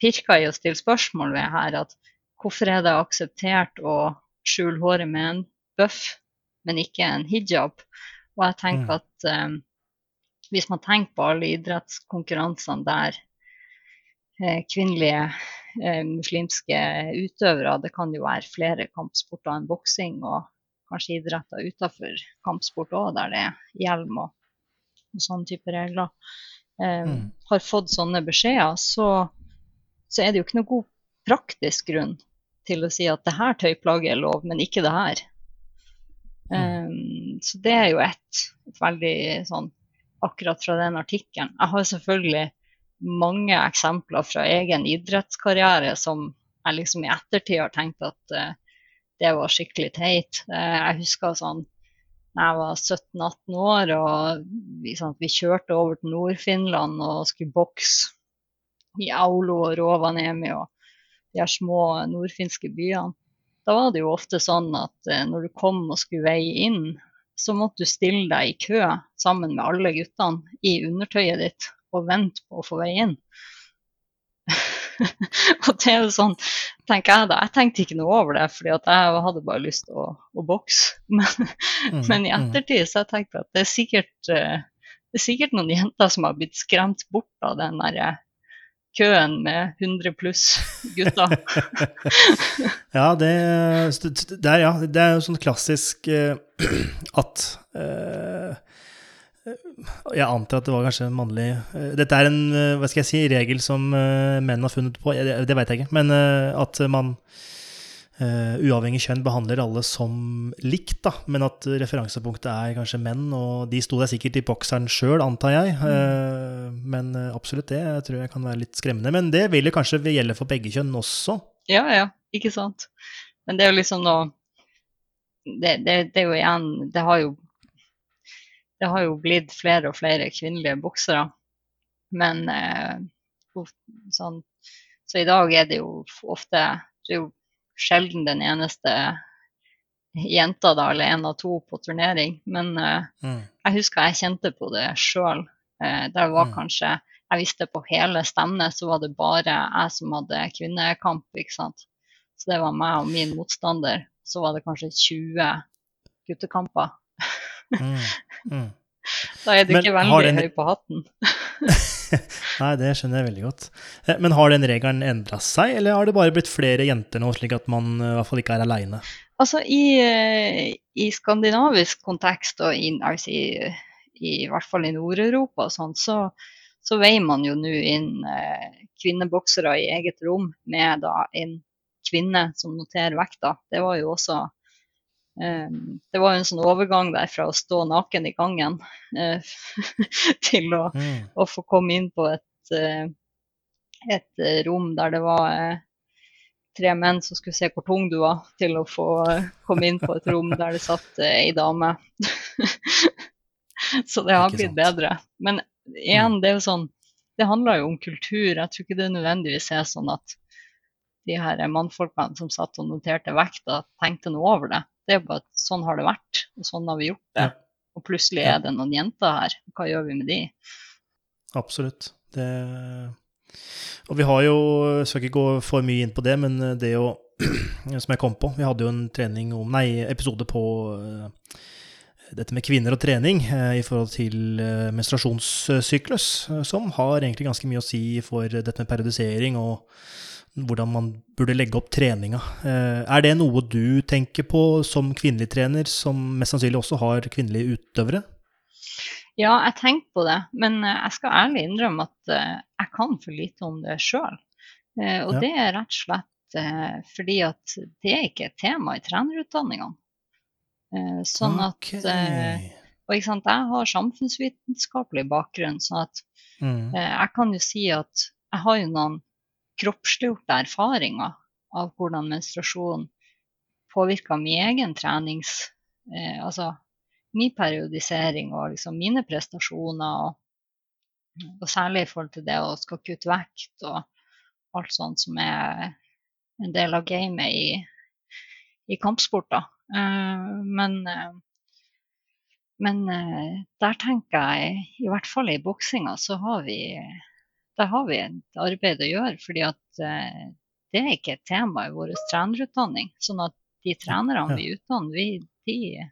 pirka i å stille spørsmål ved her. At hvorfor er det akseptert å skjule håret med en buff, men ikke en hijab? Og jeg tenker mm. at um, hvis man tenker på alle idrettskonkurransene der eh, kvinnelige eh, muslimske utøvere, det kan jo være flere kampsporter enn boksing, og kanskje idretter utenfor kampsport òg, der det er hjelm og, og sånne type regler, eh, mm. har fått sånne beskjeder, så så er det jo ikke noe god praktisk grunn til å si at det her tøyplagget er lov, men ikke det her. Um, så det er jo et, et veldig sånn Akkurat fra den artikkelen. Jeg har selvfølgelig mange eksempler fra egen idrettskarriere som jeg liksom i ettertid har tenkt at uh, det var skikkelig teit. Uh, jeg husker sånn jeg var 17-18 år og vi, sånn, vi kjørte over til Nord-Finland og skulle bokse i Aulo og Rovaniemi og de her små nordfinske byene. Da var det jo ofte sånn at eh, når du kom og skulle veie inn, så måtte du stille deg i kø sammen med alle guttene i undertøyet ditt og vente på å få veie inn. og det er jo sånn, tenker jeg da. Jeg tenkte ikke noe over det, fordi jeg hadde bare lyst til å, å bokse. Men, mm, men, i mm. ettertid så jeg tenkt at det er sikkert, eh, det er sikkert noen jenter som har blitt skremt bort av den der køen med 100 pluss gutter. ja, det, det, er, ja, det er jo sånn klassisk uh, at uh, Jeg antar at det var kanskje en mannlig uh, Dette er en hva skal jeg si, regel som menn har funnet på, det, det vet jeg ikke. Men at man uavhengig kjønn behandler alle som likt, da, men at referansepunktet er kanskje menn. Og de sto der sikkert i bokseren sjøl, antar jeg. Uh, men uh, absolutt det jeg tror jeg kan være litt skremmende. Men det vil jo kanskje gjelde for begge kjønn også? Ja, ja, ikke sant. Men det er jo liksom noe det, det, det, er jo igjen det har jo, det har jo blitt flere og flere kvinnelige boksere. Men sånn Så i dag er det jo ofte det er jo sjelden den eneste jenta, da, eller en av to på turnering. Men uh, mm. jeg husker jeg kjente på det sjøl. Uh, der var Mm. kanskje Jeg visste på hele stevnet så var det bare jeg som hadde kvinnekamp, ikke sant. Så det var meg og min motstander. Så var det kanskje 20 guttekamper. Mm. Da er du Men ikke veldig den- høy på hatten. Nei, det skjønner jeg veldig godt. Eh, Men har den regelen endra seg, eller har det bare blitt flere jenter nå, slik at man eh, i hvert fall ikke er aleine? Altså i, eh, i skandinavisk kontekst, og i, altså i, i hvert fall i Nord-Europa sånn, så, så veier man jo nå inn eh, kvinneboksere i eget rom med da en kvinne som noterer vekta. Det var jo også Det var jo en sånn overgang der fra å stå naken i gangen eh, til å, Mm. å få komme inn på et, eh, et eh, rom der det var tre menn som skulle se hvor tung du var, til å få komme inn på et rom der det satt ei dame. Så det har blitt bedre. Men igjen, det er jo sånn Det handler jo om kultur. Jeg tror ikke det nødvendigvis er sånn at de her mannfolkene som satt og noterte vekta, tenkte noe over det. Det er bare at sånn har det vært, og sånn har vi gjort det. Og plutselig er det noen jenter her. Hva gjør vi med de? Absolutt. Det Og vi har jo Jeg skal ikke gå for mye inn på det, men det å Som jeg kom på Vi hadde jo en trening om Nei, episode på eh, dette med kvinner og trening eh, i forhold til eh, menstruasjonssyklus, som har egentlig ganske mye å si for dette med periodisering og hvordan man burde legge opp treninga. Eh, Er det noe du tenker på som kvinnelig trener, som mest sannsynlig også har kvinnelige utøvere? Ja, jeg tenker på det, men eh, jeg skal ærlig innrømme at eh, jeg kan for lite om det sjøl. Og Ja. det er rett og slett fordi at det er ikke et tema i trenerutdanningene. Sånn at Ok. eh, Og ikke sant, jeg har samfunnsvitenskapelig bakgrunn, sånn at Mm. jeg kan jo si at jeg har jo noen kroppsliggjorte erfaringer av hvordan menstruasjon påvirker min egen trenings... Eh, altså min periodisering og liksom mine prestasjoner. Og, og særlig i forhold til det å skal kutte vekt og alt sånt som er en del av gamet i, i kampsporter. Eh, men eh, men eh, der tenker jeg, i hvert fall i boksinga, så har vi, der har vi et arbeid å gjøre. fordi at eh, det er ikke et tema i vår trenerutdanning. Sånn at de trenerne vi utdanner, vi, de,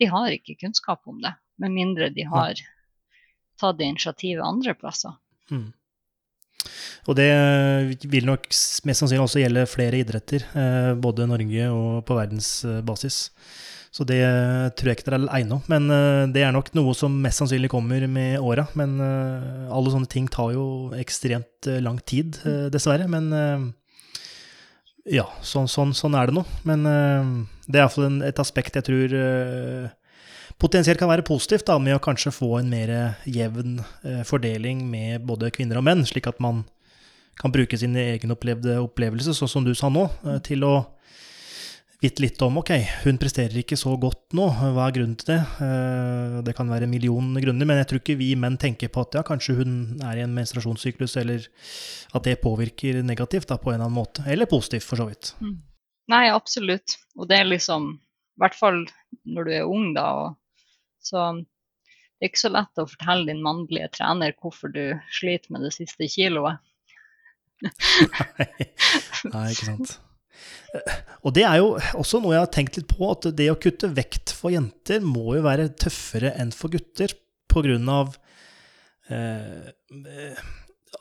de har ikke kunnskap om det. Med mindre de har tatt initiativet andre plasser. Mm. Og det vil nok mest sannsynlig også gjelde flere idretter, eh, både Norge og på verdensbasis. Så det tror jeg ikke dere er aleine om. Men eh, det er nok noe som mest sannsynlig kommer med åra. Men eh, alle sånne ting tar jo ekstremt eh, lang tid, eh, dessverre. Men ja, sånn, sånn, sånn er det nå. Men det er iallfall et aspekt jeg tror potensielt kan være positivt, da, med å kanskje få en mer jevn fordeling med både kvinner og menn, slik at man kan bruke sine egenopplevde opplevelser, sånn som du sa nå, til å vite litt om ok, hun presterer ikke så godt nå, hva er grunnen til det? Eh, Det kan være millioner grunner, men jeg tror ikke vi menn tenker på at ja, kanskje hun er i en menstruasjonssyklus, eller at det påvirker negativt da, på en eller annen måte. Eller positivt, for så vidt. Nei, absolutt. Og det er liksom, i hvert fall når du er ung, da. Og, så det er ikke så lett å fortelle din mannlige trener hvorfor du sliter med det siste kiloet. Nei, ikke sant. Og det er jo også noe jeg har tenkt litt på, at det å kutte vekt for jenter må jo være tøffere enn for gutter, på av eh, eh,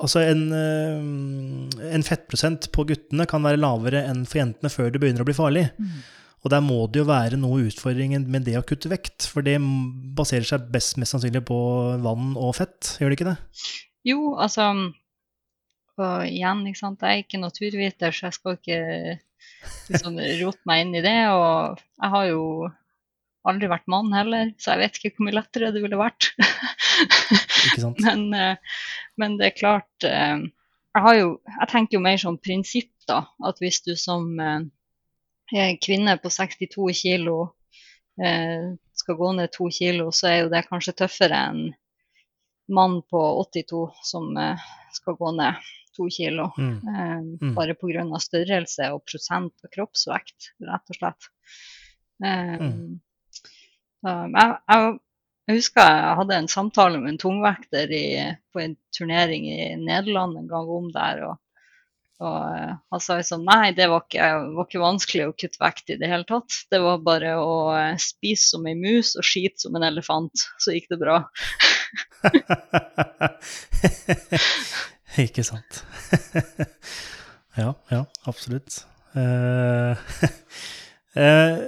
Altså, en, eh, en fettprosent på guttene kan være lavere enn for jentene før det begynner å bli farlig. Og der må det jo være noe utfordringen med det å kutte vekt, for det baserer seg best mest sannsynlig på vann og fett, gjør det ikke det? Jo, altså Og igjen, ikke sant, jeg er ikke naturviter, så jeg skal ikke liksom rote meg inn i det. Og jeg har jo aldri vært mann heller, så jeg vet ikke hvor mye lettere det ville vært. Men, eh, men det er klart eh, jeg, har jo, jeg tenker jo mer som prinsipp, da. At hvis du som eh, kvinne på 62 kilo eh, skal gå ned to kilo, så er jo det kanskje tøffere enn mann på 82 som eh, skal gå ned to kilo. Mm. Eh, Mm. Bare pga. størrelse og prosent og kroppsvekt, rett og slett. Eh, Mm. jeg, jeg, husker jeg hadde en samtale med en tungvekter i, på en turnering i Nederland en gang om der. og og uh, han sa liksom nei, det var ikke, var ikke, vanskelig å kutte vekt i det hele tatt. Det var bare å uh, spise som ei mus og skite som en elefant, så gikk det bra. ikke sant. ja, ja, absolutt. Uh,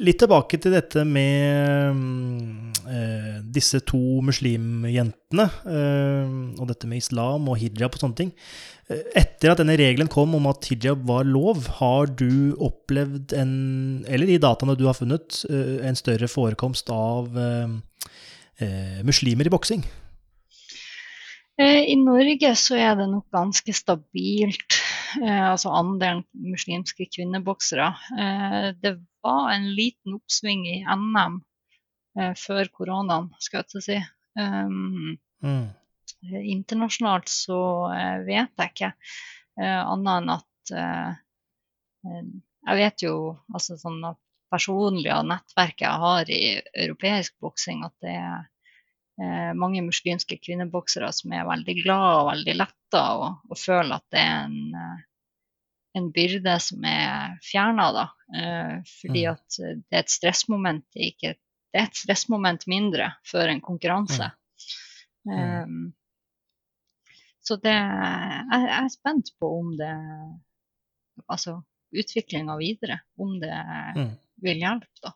litt tilbake til dette med disse to muslimjentene, og dette med islam og hijab og sånne ting. Etter at denne regelen kom om at hijab var lov, har du opplevd en, eller i dataene du har funnet, en større forekomst av muslimer i boksing? I Norge så er det nok ganske stabilt, altså andelen muslimske kvinneboksere. Det var en liten oppsving i NM før koronaen, skal jeg til å si. Mm. Internasjonalt så eh, vet jeg ikke eh, annet enn at eh, Jeg vet jo altså sånn personlig av nettverket jeg har i europeisk boksing, at det er mange muslimske kvinneboksere som er veldig glade og veldig letta og, og føler at det er en, en byrde som er fjerna, da. fordi mm. at det er et stressmoment ikke Det er et stressmoment mindre før en konkurranse. Um, så det, jeg, jeg, er spent på om det Altså utviklinga videre. Om det vil hjelpe, da.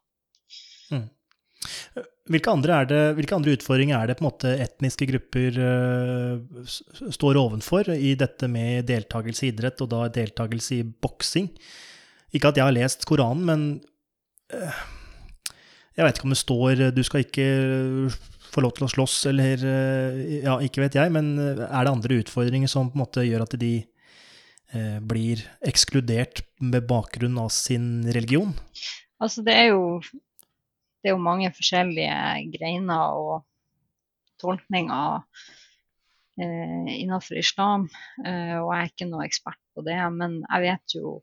Hvilke andre, det, hvilke andre, utfordringer er det på en måte etniske grupper uh, står ovenfor i dette med deltakelse i idrett, og da deltakelse i boksing? Ikke at jeg har lest Koranen, men uh, jeg vet ikke om det står Du skal ikke få lov til å slåss, eller uh, Ja, ikke vet jeg, men er det andre utfordringer som på en måte gjør at de blir ekskludert med bakgrunn av sin religion? Altså, det er jo, det er jo mange forskjellige greiner og tolkninger eh, innenfor islam, eh, og jeg er ikke noe ekspert på det. Men jeg vet jo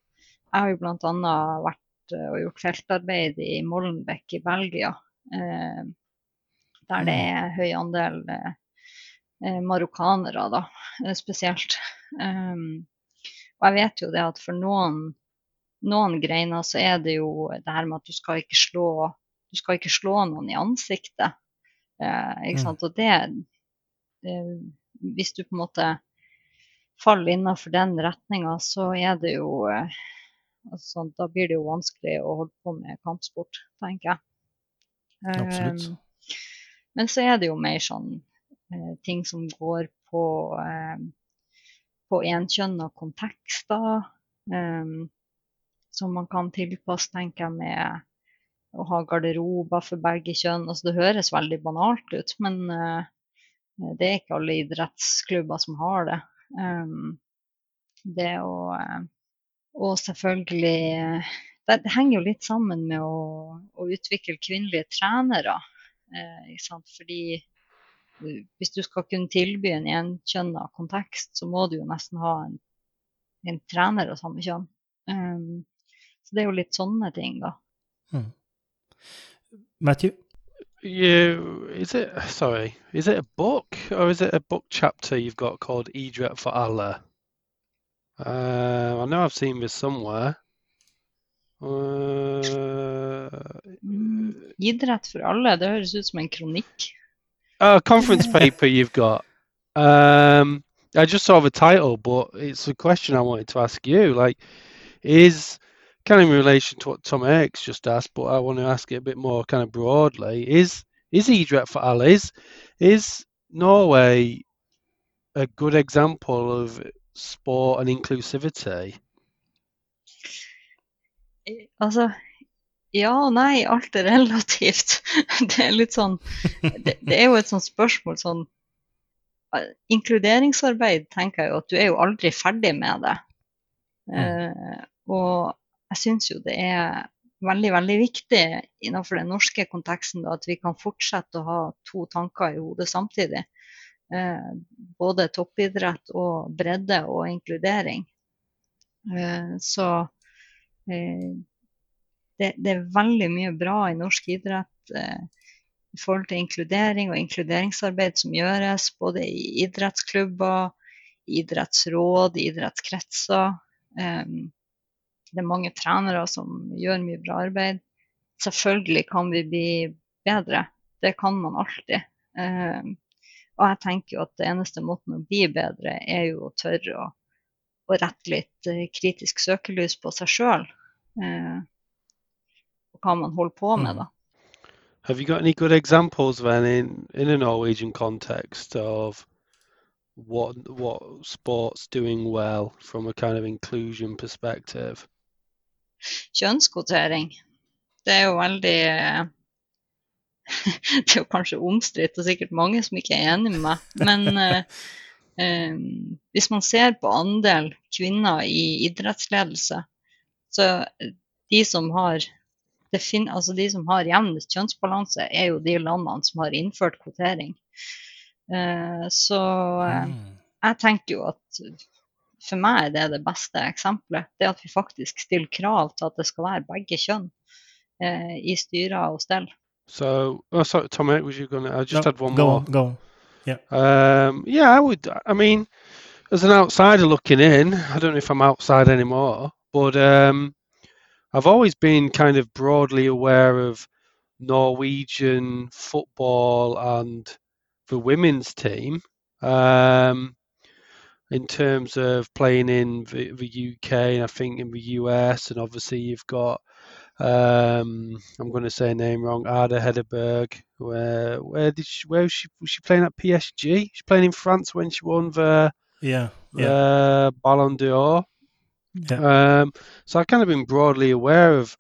Jeg har jo bl.a. vært og gjort feltarbeid i Molenbeek i Belgia. Eh, der det er høy andel eh, eh, marokkanere, da, eh, spesielt. Um, og jeg vet jo det at for noen, noen greiner så er det jo det her med at du skal ikke slå, du skal ikke slå noen i ansiktet. Eh, ikke mm. sant? Og det, det, Hvis du på en måte faller innenfor den retninga, så er det jo eh, altså, Da blir det jo vanskelig å holde på med kampsport, tenker jeg. Absolutt. Eh, men så er det jo mer sånn eh, ting som går på, eh, på enkjønna kontekster. Eh, som man kan tilpasse, tenker jeg, med å ha garderober for begge kjønn. Altså, det høres veldig banalt ut, men eh, det er ikke alle idrettsklubber som har det. Um, det å eh, Og selvfølgelig det, det, henger jo litt sammen med å, å utvikle kvinnelige trenere. Eh, Fordi eh, hvis du skal kunne tilby en enkjønna kontekst, så må du jo nesten ha en, en trener av samme kjønn. Um, så det er jo litt sånne ting, da. Hmm. Matthew? You is it sorry? Is it a book or is it a book chapter you've got called Idret for Allah? Uh, I know I've seen this somewhere. Uh, Idrett for alle, det høres ut som en kronikk. Uh, conference paper you've got. Um, I just saw the title, but it's a question I wanted to ask you. Like, is kind of in relation to what Tom X just asked, but I want to ask it a bit more kind of broadly. Is is Idret for Allah? Is, is Norway a good example of sport and inclusivity? Altså, ja og nei, alt er relativt. Det er litt sånn Det, det er jo et sånt spørsmål sånn Inkluderingsarbeid tenker jeg jo at du er jo aldri ferdig med det. Uh, og jeg syns jo det er veldig, veldig viktig innenfor den norske konteksten da, at vi kan fortsette å ha to tanker i hodet samtidig. Eh, både toppidrett og bredde og inkludering. Eh, så Eh, det, det, er veldig mye bra i norsk idrett. Eh, i forhold til inkludering og inkluderingsarbeid som gjøres både i idrettsklubber, idrettsråd, idrettskretser. Um, det er mange trenere som gjør mye bra arbeid. Selvfølgelig kan vi bli bedre. Det kan man alltid. Um, og jeg tenker jo at det eneste måten å bli bedre, er jo å tørre å, å rette litt uh, kritisk søkelys på seg sjøl. Uh, og hva man holder på med, da. Have you got any good examples then in, in a Norwegian context of what what sports doing well from a kind of inclusion perspective? Kjønnskvotering. Det er jo veldig eh, Det er jo kanskje omstridt, og sikkert mange som ikke er enig med meg. Men eh, eh, hvis man ser på andel kvinner i idrettsledelse, så de som har det fin altså de som har jevnest kjønnsbalanse, er jo de landene som har innført kvotering. Uh, så uh, jeg tenker jo at for meg er det det beste eksempelet. Det at vi faktisk stiller krav til at det skal være begge kjønn eh, i styrer og stell. So, oh, sorry, Tom, was you going to? I just No, had one go more. on, go on. Um, yeah, I would. I mean, as an outsider looking in, I don't know if I'm outside anymore, but um, I've always been kind of broadly aware of Norwegian football and the women's team um, in terms of playing in the, the UK and I think in the US, and obviously you've got. Um, I'm going to say a name wrong. Ada Hederberg. Where where did she? Where was she? Was she playing at PSG? She's playing in France when she won the Yeah, yeah, the Ballon d'Or. Yeah. Um, so I've kind of been broadly aware of,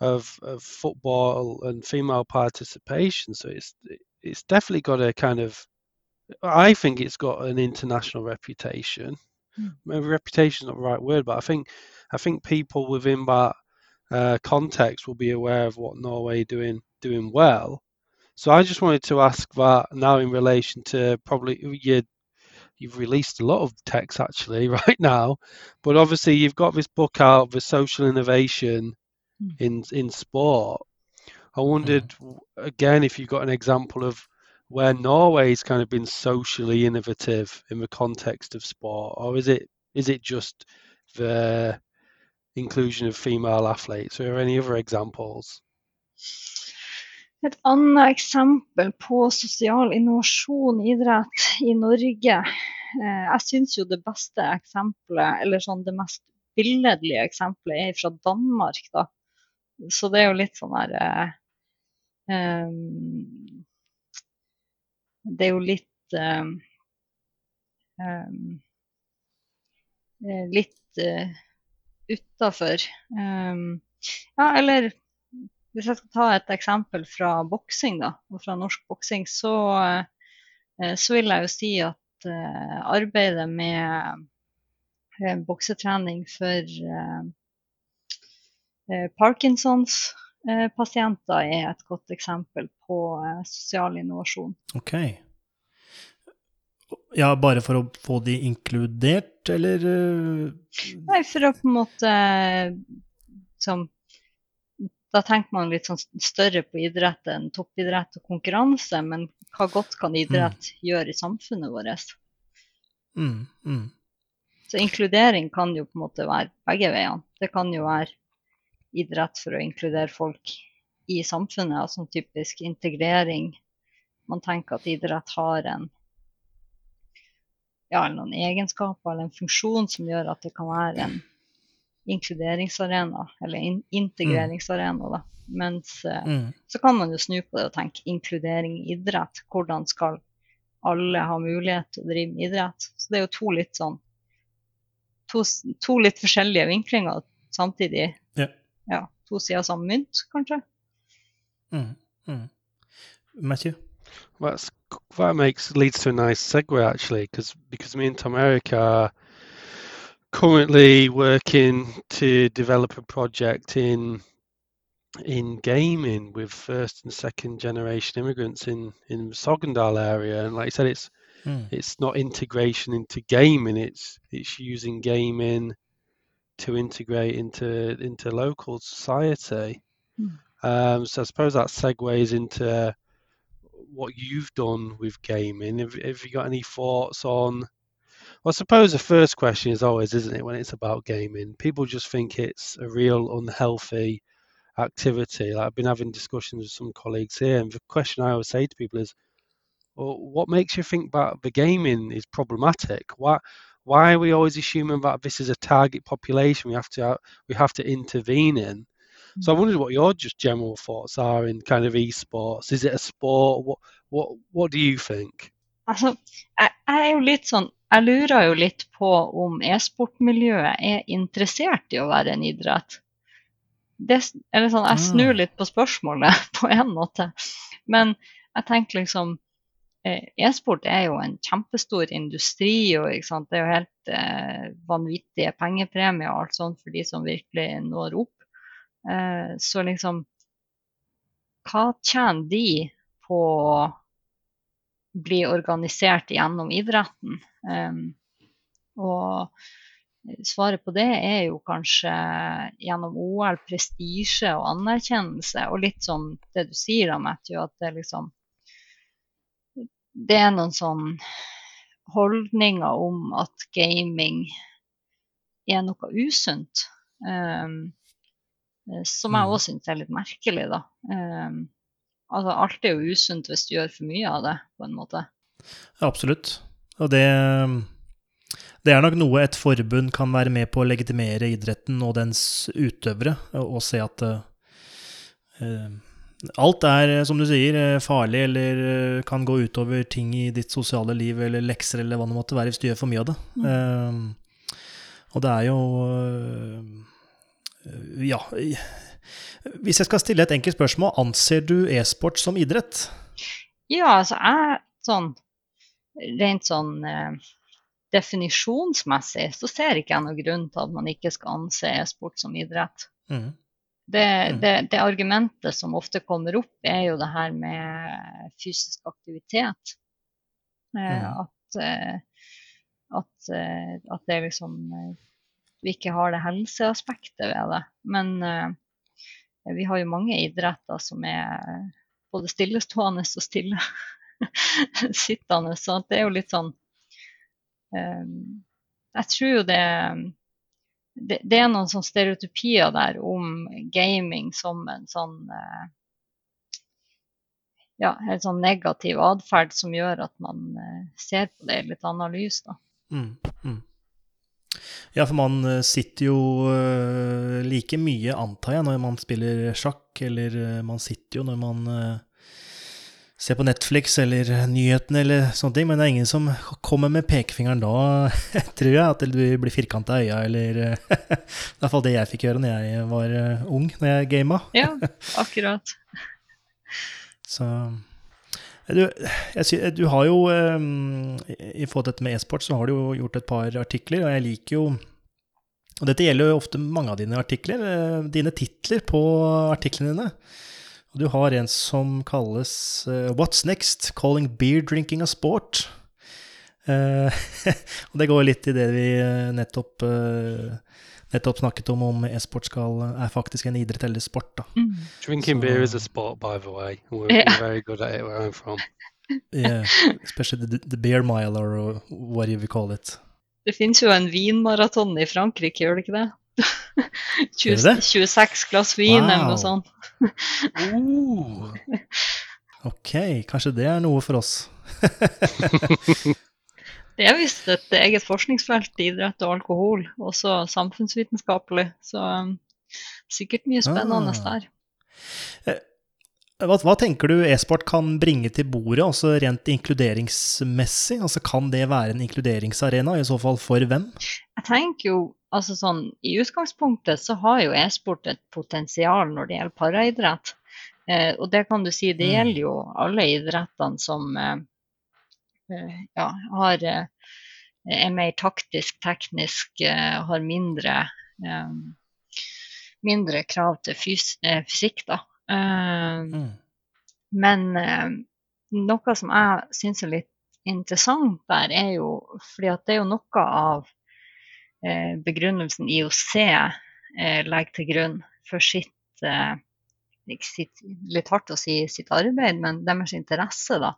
of of football and female participation. So it's it's definitely got a kind of I think it's got an international reputation. Mm. Maybe reputation is not the right word, but I think I think people within that uh, context will be aware of what Norway doing doing well. So I just wanted to ask that now in relation to probably you you've released a lot of text actually right now, but obviously you've got this book out, the social innovation Mm. in in sport. I wondered again if you've got an example of where Norway's kind of been socially innovative in the context of sport, or is it is it just the inclusion of female athletes? Are there any other examples? Et annet eksempel på sosial innovasjon i idrett i Norge. Eh, jeg syns jo det beste eksempelet, eller sånn det mest billedlige eksempelet, er fra Danmark, da. Så det er jo litt sånn her eh, em, Det er jo litt um, Litt uh, utafor. Um, ja, eller hvis jeg skal ta et eksempel fra boksing, da, og fra norsk boksing, så, så vil jeg jo si at uh, arbeidet med uh, boksetrening for uh, Parkinsons pasienter er et godt eksempel på eh, sosial innovasjon. Ok. Ja, bare for å få de inkludert, eller eh, Nei, for å på en måte som Da tenker man litt sånn større på idrett enn toppidrett og konkurranse, men hva godt kan idrett gjøre i samfunnet vårt? mm, mm. Så inkludering kan jo på en måte være begge veiene. Det kan jo være idrett for å inkludere folk i samfunnet, altså en typisk integrering. Man tenker at idrett har en ja, noen egenskaper eller en funksjon som gjør at det kan være en inkluderingsarena, eller in integreringsarena, da. Mens eh, Mm. så kan man jo snu på det og tenke inkludering i idrett. Hvordan skal alle ha mulighet til å drive med idrett? Så det er jo to litt sånn To, to litt forskjellige vinklinger samtidig. Ja. Ja, to sider av samme mynt, kanskje. Mm. Mm. Matthew? That's that makes leads to a nice segue actually, because because me and Tom Eric are currently working to develop a project in in gaming with first and second generation immigrants in in Sogndal area, and like I said, it's Mm. it's not integration into gaming; it's it's using gaming to integrate into into local society. Mm. Um, so I suppose that segues into what you've done with gaming. Have, have you got any thoughts on? Well, I suppose the first question is always, isn't it, when it's about gaming? People just think it's a real unhealthy activity. Like I've been having discussions with some colleagues here, and the question I always say to people is, well, what makes you think that the gaming is problematic? Why why are we always assuming that this is a target population we have to we have to intervene in? So I wondered what your just general thoughts are in kind of esports. Is it a sport? What what what do you think? Altså, jeg, jeg er jo litt sånn Jeg lurer jo litt på om e-sportmiljøet er interessert i å være en idrett. Det, eller sånn, jeg snur litt på spørsmålet på en måte. Men jeg tenker liksom E-sport er jo en kjempestor industri, og det er jo helt eh, vanvittige pengepremier og alt sånt for de som virkelig når opp. Eh, så liksom Hva tjener de på å bli organisert gjennom idretten? Eh, og svaret på det er jo kanskje gjennom OL prestisje og anerkjennelse, og litt sånn det du sier, da, Matthew, at det liksom det er noen sånn holdninger om at gaming er noe usunt. Um, som jeg òg mm. syns er litt merkelig, da. Um, altså, alt er jo usunt hvis du gjør for mye av det, på en måte. Ja, absolutt. Og det, det er nok noe et forbund kan være med på å legitimere idretten og dens utøvere, og, og se at uh, Alt er, som du sier, eh, farlig eller eh, kan gå utover ting i ditt sosiale liv eller lekser eller hva det måtte være hvis du gjør for mye av det. Mm. Uh, og det er jo Ja. Hvis jeg skal stille et enkelt spørsmål, anser du e-sport som idrett? Ja, altså jeg sånn Rent sånn uh, definisjonsmessig så ser ikke jeg noen grunn til at man ikke skal anse e-sport som idrett. Mm. Det, mm. det, det, argumentet som ofte kommer opp, er jo det her med fysisk aktivitet. Eh, mm. At, eh, at, eh, at, det liksom Vi ikke har det helseaspektet ved det. Men vi har jo mange idretter som er både stillestående og stille sittende. Så det er jo litt sånn Jeg tror jo det det, det, er noen sånne stereotypier der om gaming som en sånn eh, ja, en sånn negativ atferd som gjør at man eh, ser på det i litt annet lys. Da. Mm, mm. Ja, for man eh, sitter jo like mye, antar jeg, når man spiller sjakk, eller man sitter jo når man se på Netflix eller nyhetene eller sånne ting, men det er ingen som kommer med pekefingeren da, tror jeg, at du blir firkanta i øya, eller er i hvert fall det jeg fikk gjøre når jeg var eh, ung, når jeg gama. Ja, akkurat. Så du, jeg, du, har jo I forhold til dette med e-sport, så har du jo gjort et par artikler, og jeg liker jo Og dette gjelder jo ofte mange av dine artikler, eh, dine titler på artiklene dine. Og du har en som kalles uh, What's Next? Calling beer drinking a sport. Uh, og det går litt i det vi uh, nettopp, nettopp snakket om, om e-sport er faktisk en idrett eller sport. Da. Mm. Drinking Så, beer is a sport, by the way. We're, yeah. we're very good at it where I'm from. yeah, especially the, the beer mile, or whatever you call it. Det finnes jo en vinmaraton i Frankrike, gjør det ikke det? 20, 26 glass vin wow. eller noe sånt. oh. Ok, kanskje det er noe for oss. det er visst et eget forskningsfelt, idrett og alkohol, også samfunnsvitenskapelig. Så um, sikkert mye spennende ah. der. Eh, hva, hva, tenker du e-sport kan bringe til bordet, også rent inkluderingsmessig? Altså Kan det være en inkluderingsarena, i så fall for hvem? Jeg tenker jo altså sånn, I utgangspunktet så har jo e-sport et potensial når det gjelder paraidrett. Eh, og det kan du si, det mm. gjelder jo alle idrettene som eh, eh, ja, har, eh, er mer taktisk, teknisk, eh, har mindre, mindre krav til fys fysikk. da. Mm. Men noe som jeg syns er litt interessant der, er jo fordi at det er jo noe av begrunnelsen IOC eh, legger til grunn for sitt eh, sitt, litt hardt å si sitt arbeid, men deres interesse da,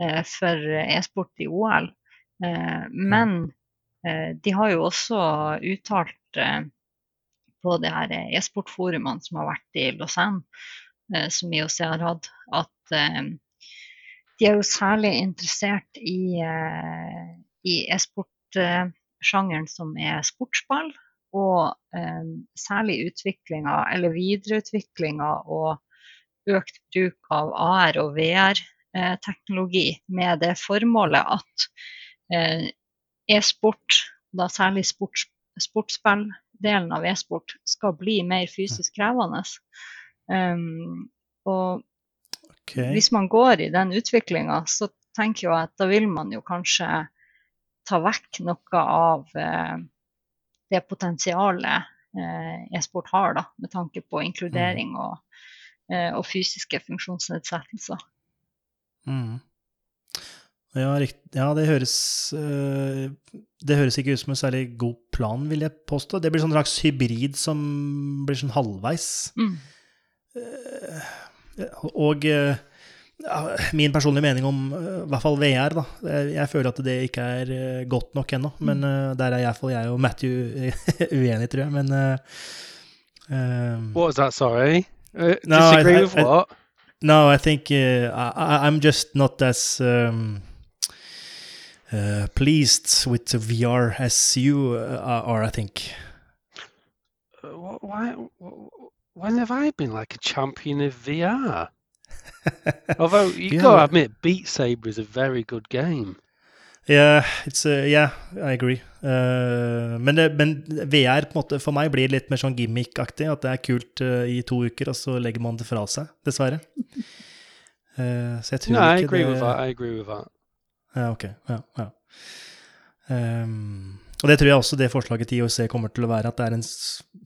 eh, for e-sport i OL. Eh, men eh, de har jo også uttalt eh, på det her e-sportforumene som har vært i Lausanne, eh, som IOC har hatt, at eh, de er jo særlig interessert i, eh, i e-sportsjangeren som er sportsball, og eh, særlig utviklinga, eller videreutviklinga og økt bruk av AR og VR-teknologi med det formålet at eh, e-sport, da særlig sports, sportsspilldelen av e-sport, skal bli mer fysisk krevende. Um, og Okay. hvis man går i den utviklinga, så tenker jeg at da vil man jo kanskje ta vekk noe av eh, det potensialet eh, e-sport har, da, med tanke på inkludering og, eh, og fysiske funksjonsnedsettelser. Mm. Ja, ja, det høres Det høres ikke ut som en særlig god plan, vil jeg påstå. Det blir sånn slags hybrid som blir sånn halvveis. Mm. Og min personlige mening om øh, i hvert fall VR, da. Jeg, jeg føler at det ikke er øh, godt nok ennå. Men øh, der er iallfall jeg og Matthew uenige, tror jeg. Men What was that? Sorry. Uh, No, I- disagree I- with I- what? No, I think uh, I, I'm just not as um, uh, pleased with the VR as you uh, are. I think. Uh, wh- Why? When have I been like a champion of VR? Although you Yeah, gotta admit, Beat Saber is a very good game. Yeah, it's uh, yeah, I agree. Uh, men, det, men VR på en måte for meg blir litt mer sånn gimmick-aktig. At det er kult uh, i to uker, og så legger man det fra seg. Dessverre. Uh, så jeg tror No, I agree det with that. I agree with that. Ja, ok. Ja, ja. Um, og det tror jeg også det forslaget til IOC kommer til å være, at det er en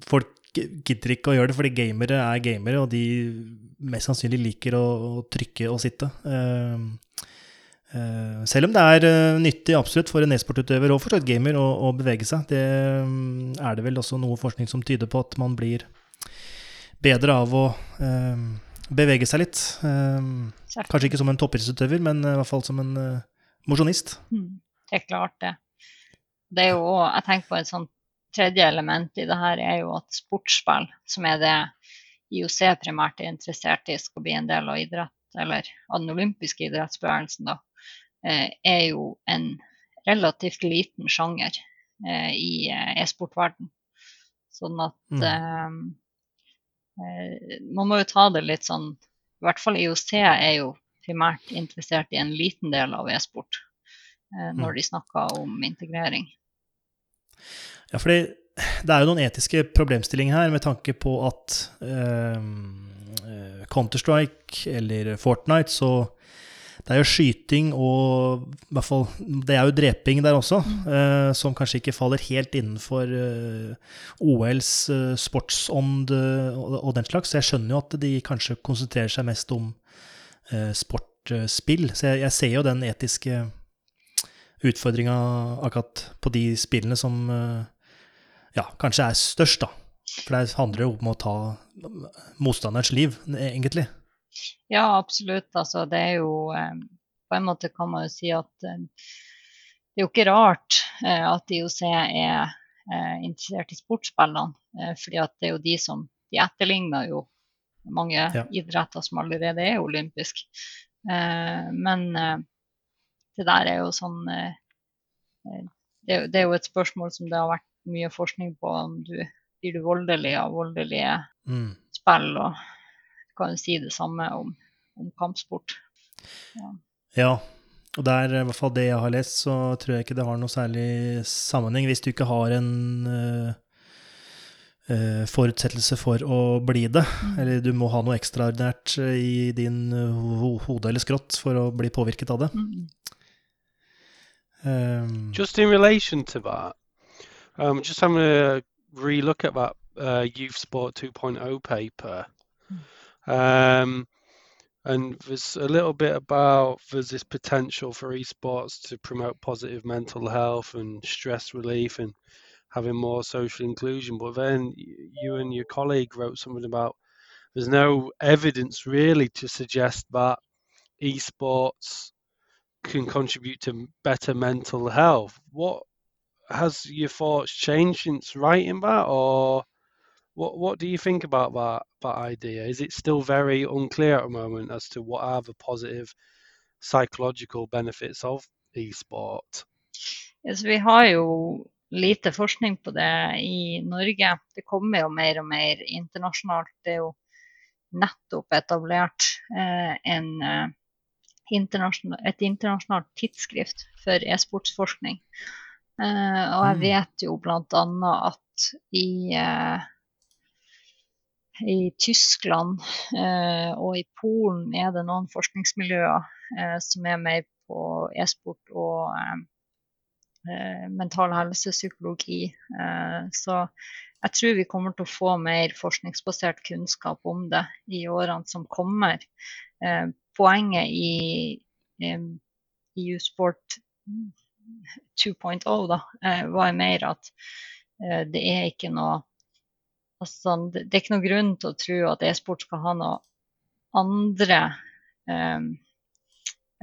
folk gidder ikke å gjøre det, fordi gamere er gamere, og de mest sannsynlig liker å, å trykke og sitte. Uh, uh, selv om det er uh, nyttig absolutt for en e-sportutøver og for så gamer å, å bevege seg, det um, er det vel også noe forskning som tyder på at man blir bedre av å ehm, bevege seg litt. Ehm, kanskje ikke som en toppidrettsutøver, men eh, i hvert fall som en mosjonist. Mm, det er klart det. Det er jo jeg tenker på et sånt tredje element i det her, er jo at sportsspill, som er det IOC primært er interessert i skal bli en del av idrett, eller av den olympiske idrettsbevegelsen, da, eh, er jo en relativt liten sjanger eh, i eh, e-sportverden. Sånn at Mm. eh, eh, man må jo ta det litt sånn I hvert fall IOC er jo primært interessert i en liten del av e-sport eh, når de snakker om integrering. Ja, fordi det er jo noen etiske problemstillinger her med tanke på at eh, Counter-Strike eller Fortnite, så det er jo skyting og i hvert fall, Det er jo dreping der også, eh, som kanskje ikke faller helt innenfor eh, OLs eh, sportsånd eh, og, og den slags. Så jeg skjønner jo at de kanskje konsentrerer seg mest om eh, sportspill. Så jeg, jeg ser jo den etiske utfordringa akkurat på de spillene som eh, ja, kanskje er størst, da. For det handler jo om å ta motstanderens liv, egentlig. Ja, absolutt. Altså, det er jo eh, På en måte kan man jo si at eh, det er jo ikke rart at IOC er interessert i sportsspillene. Fordi at det er jo de som De etterligner jo mange Ja. idretter som allerede er olympisk. Eh, men det der er jo sånn eh, eh, det, er jo- et spørsmål som det har vært mye forskning på. om du Blir du voldelig av voldelige Mm. spill, og kan jo si det samme om, om kampsport. Ja, og der, i hvert fall det jeg har lest, så tror jeg ikke det har noe særlig sammenheng hvis du ikke har en uh, uh, forutsettelse for å bli det. Eller du må ha noe ekstraordinært i din ho hode eller skrått for å bli påvirket av det. Mm. Um, Just in relation to that, um, just having a relook at that uh, Youth Sport 2.0 paper. Um, and there's a little bit about there's this potential for esports to promote positive mental health and stress relief and having more social inclusion. But then you and your colleague wrote something about there's no evidence really to suggest that esports can contribute to better mental health. What has your thoughts changed since writing that, or what what do you think about that that idea? Is it still very unclear at the moment as to what are the positive psychological benefits of e-sport? Yes, vi har jo lite forskning på det i Norge. Det kommer jo mer og mer internasjonalt. Det er jo nettopp etablert eh, en, eh, internasjonal, et internasjonalt tidsskrift for e-sportsforskning. Uh, og jeg Mm. vet jo bl.a. at i, uh, i Tyskland uh, og i Polen er det noen forskningsmiljøer som er mer på e-sport og mental helse, psykologi. Så jeg tror vi kommer til å få mer forskningsbasert kunnskap om det i årene som kommer. Poenget i, i U-sport 2.0 da, eh, var mer at eh, det er ikke noe altså, det, er ikke noe grunn til å tro at e-sport skal ha noe andre um,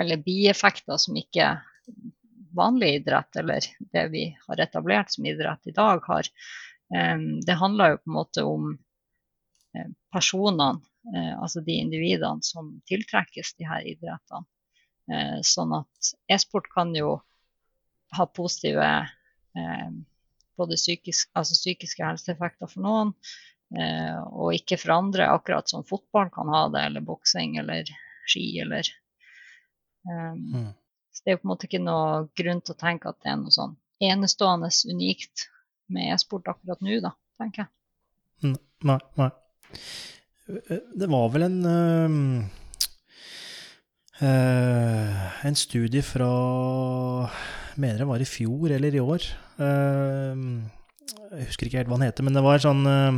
eller bieffekter som ikke vanlig idrett, eller det vi har etablert som idrett i dag, har. Um, det handler jo på en måte om eh, personene, altså de individene som tiltrekkes de her idrettene. Eh, sånn at e-sport kan jo ha positive eh, både psykisk, altså psykiske helseeffekter for noen, eh, og ikke for andre, akkurat som fotball kan ha det, eller boksing eller ski eller um, Mm. Så det er jo på en måte ikke noe grunn til å tenke at det er noe sånn enestående unikt med e-sport akkurat nå, da, tenker jeg. Nei, nei. Det var vel en eh, En studie fra Mener det var i fjor eller i år. Uh, jeg husker ikke helt hva den heter, men det var sånn uh,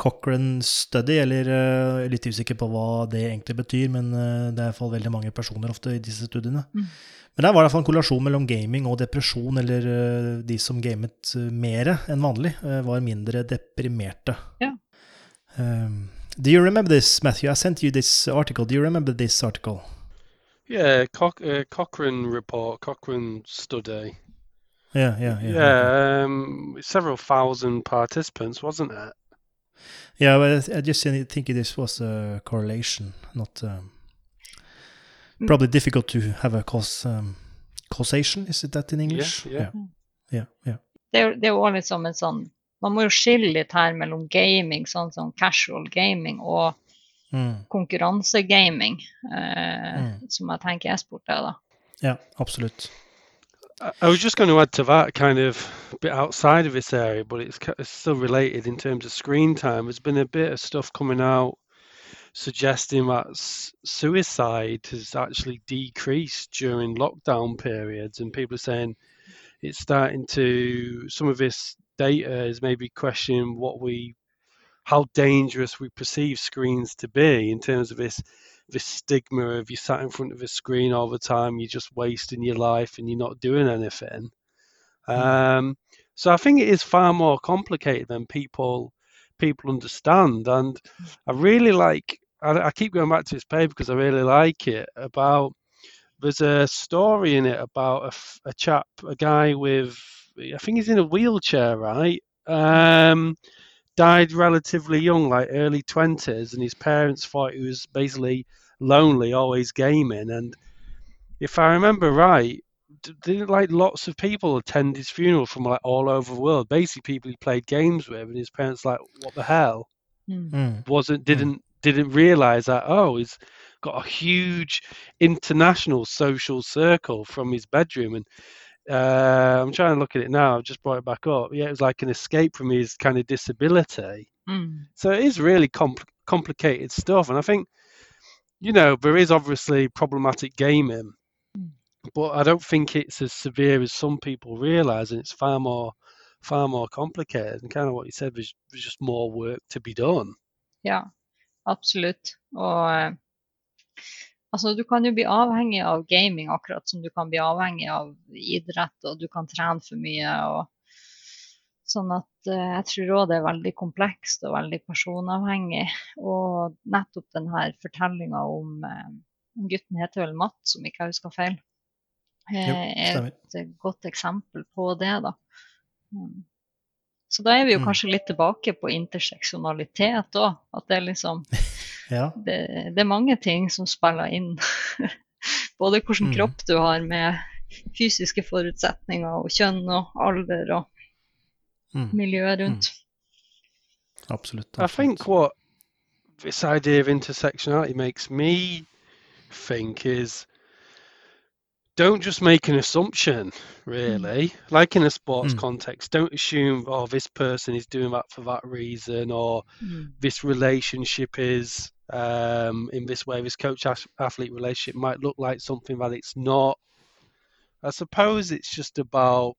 Cochrane study, eller uh, litt usikker på hva det egentlig betyr, men det er i hvert fall veldig mange personer ofte i disse studiene. Mm. Men der var det i hvert fall en korrelasjon mellom gaming og depresjon, eller de som gamet mer enn vanlig, var mindre deprimerte. Ja. Um, do you remember this, Matthew? I sent you this article. Do you remember this article? Yeah, Coch- uh, Cochrane report, Cochrane study. Yeah, yeah, yeah. Yeah, um, several thousand participants, wasn't it? Yeah, but I just think this was a correlation, not um, Mm. probably difficult to have a cause, um, causation. Is it that in English? yeah. Yeah, yeah. Det er, jo- det er jo også litt som en sånn Man må jo skille litt her mellom gaming, sånn som casual gaming, og Mm. konkurransegaming, eh, Mm. som jeg tenker e-sport er, da. Ja, absolutt. I I was just going to add to that kind of bit outside of this area, but it's, it's still related in terms of screen time. There's been a bit of stuff coming out suggesting that suicide has actually decreased during lockdown periods, and people are saying it's starting to. Some of this data is maybe questioning what we, how dangerous we perceive screens to be in terms of this this stigma of you sat in front of a screen all the time, you're just wasting your life and you're not doing anything. Um, so I think it is far more complicated than people people understand, and I really like. I, I keep going back to this paper because I really like it. About there's a story in it about a, a chap, a guy with, I think he's in a wheelchair, right? Um, died relatively young, like early 20s, and his parents thought he was basically lonely, always gaming. And if I remember right, didn't like lots of people attend his funeral from like all over the world? Basically, people he played games with, and his parents like, what the hell? Mm. Mm. Wasn't didn't didn't realize that oh he's got a huge international social circle from his bedroom and uh, I'm trying to look at it now. I've just brought it back up. Yeah, it was like an escape from his kind of disability. Mm. So it is really compl- complicated stuff, and I think you know there is obviously problematic gaming, Mm. but I don't think it's as severe as some people realise, and it's far more far more complicated. And kind of what you said was, was just more work to be done. Yeah, absolutt. Og altså, du kan jo bli avhengig av gaming akkurat som du kan bli avhengig av idrett, og du kan trene for mye. og Sånn at eh, jeg tror òg det er veldig komplekst og veldig personavhengig. Og nettopp denne fortellinga om eh, Gutten heter vel Matt, som ikke jeg husker feil. Eh, er et godt eksempel på det, da. Mm. Så da er vi jo Mm. kanskje litt tilbake på interseksjonalitet òg. At det er liksom Ja. det, det er mange ting som spiller inn. Både hvilken Mm. kropp du har med fysiske forutsetninger og kjønn og alder og Mm. miljøet rundt. Absolutt. I think absolutt. what this idea of intersectionality makes me think is don't just make an assumption, really. Like in a sports Mm. context, don't assume, oh, this person is doing that for that reason, or Mm. this relationship is um, in this way. This coach athlete relationship might look like something that it's not. I suppose it's just about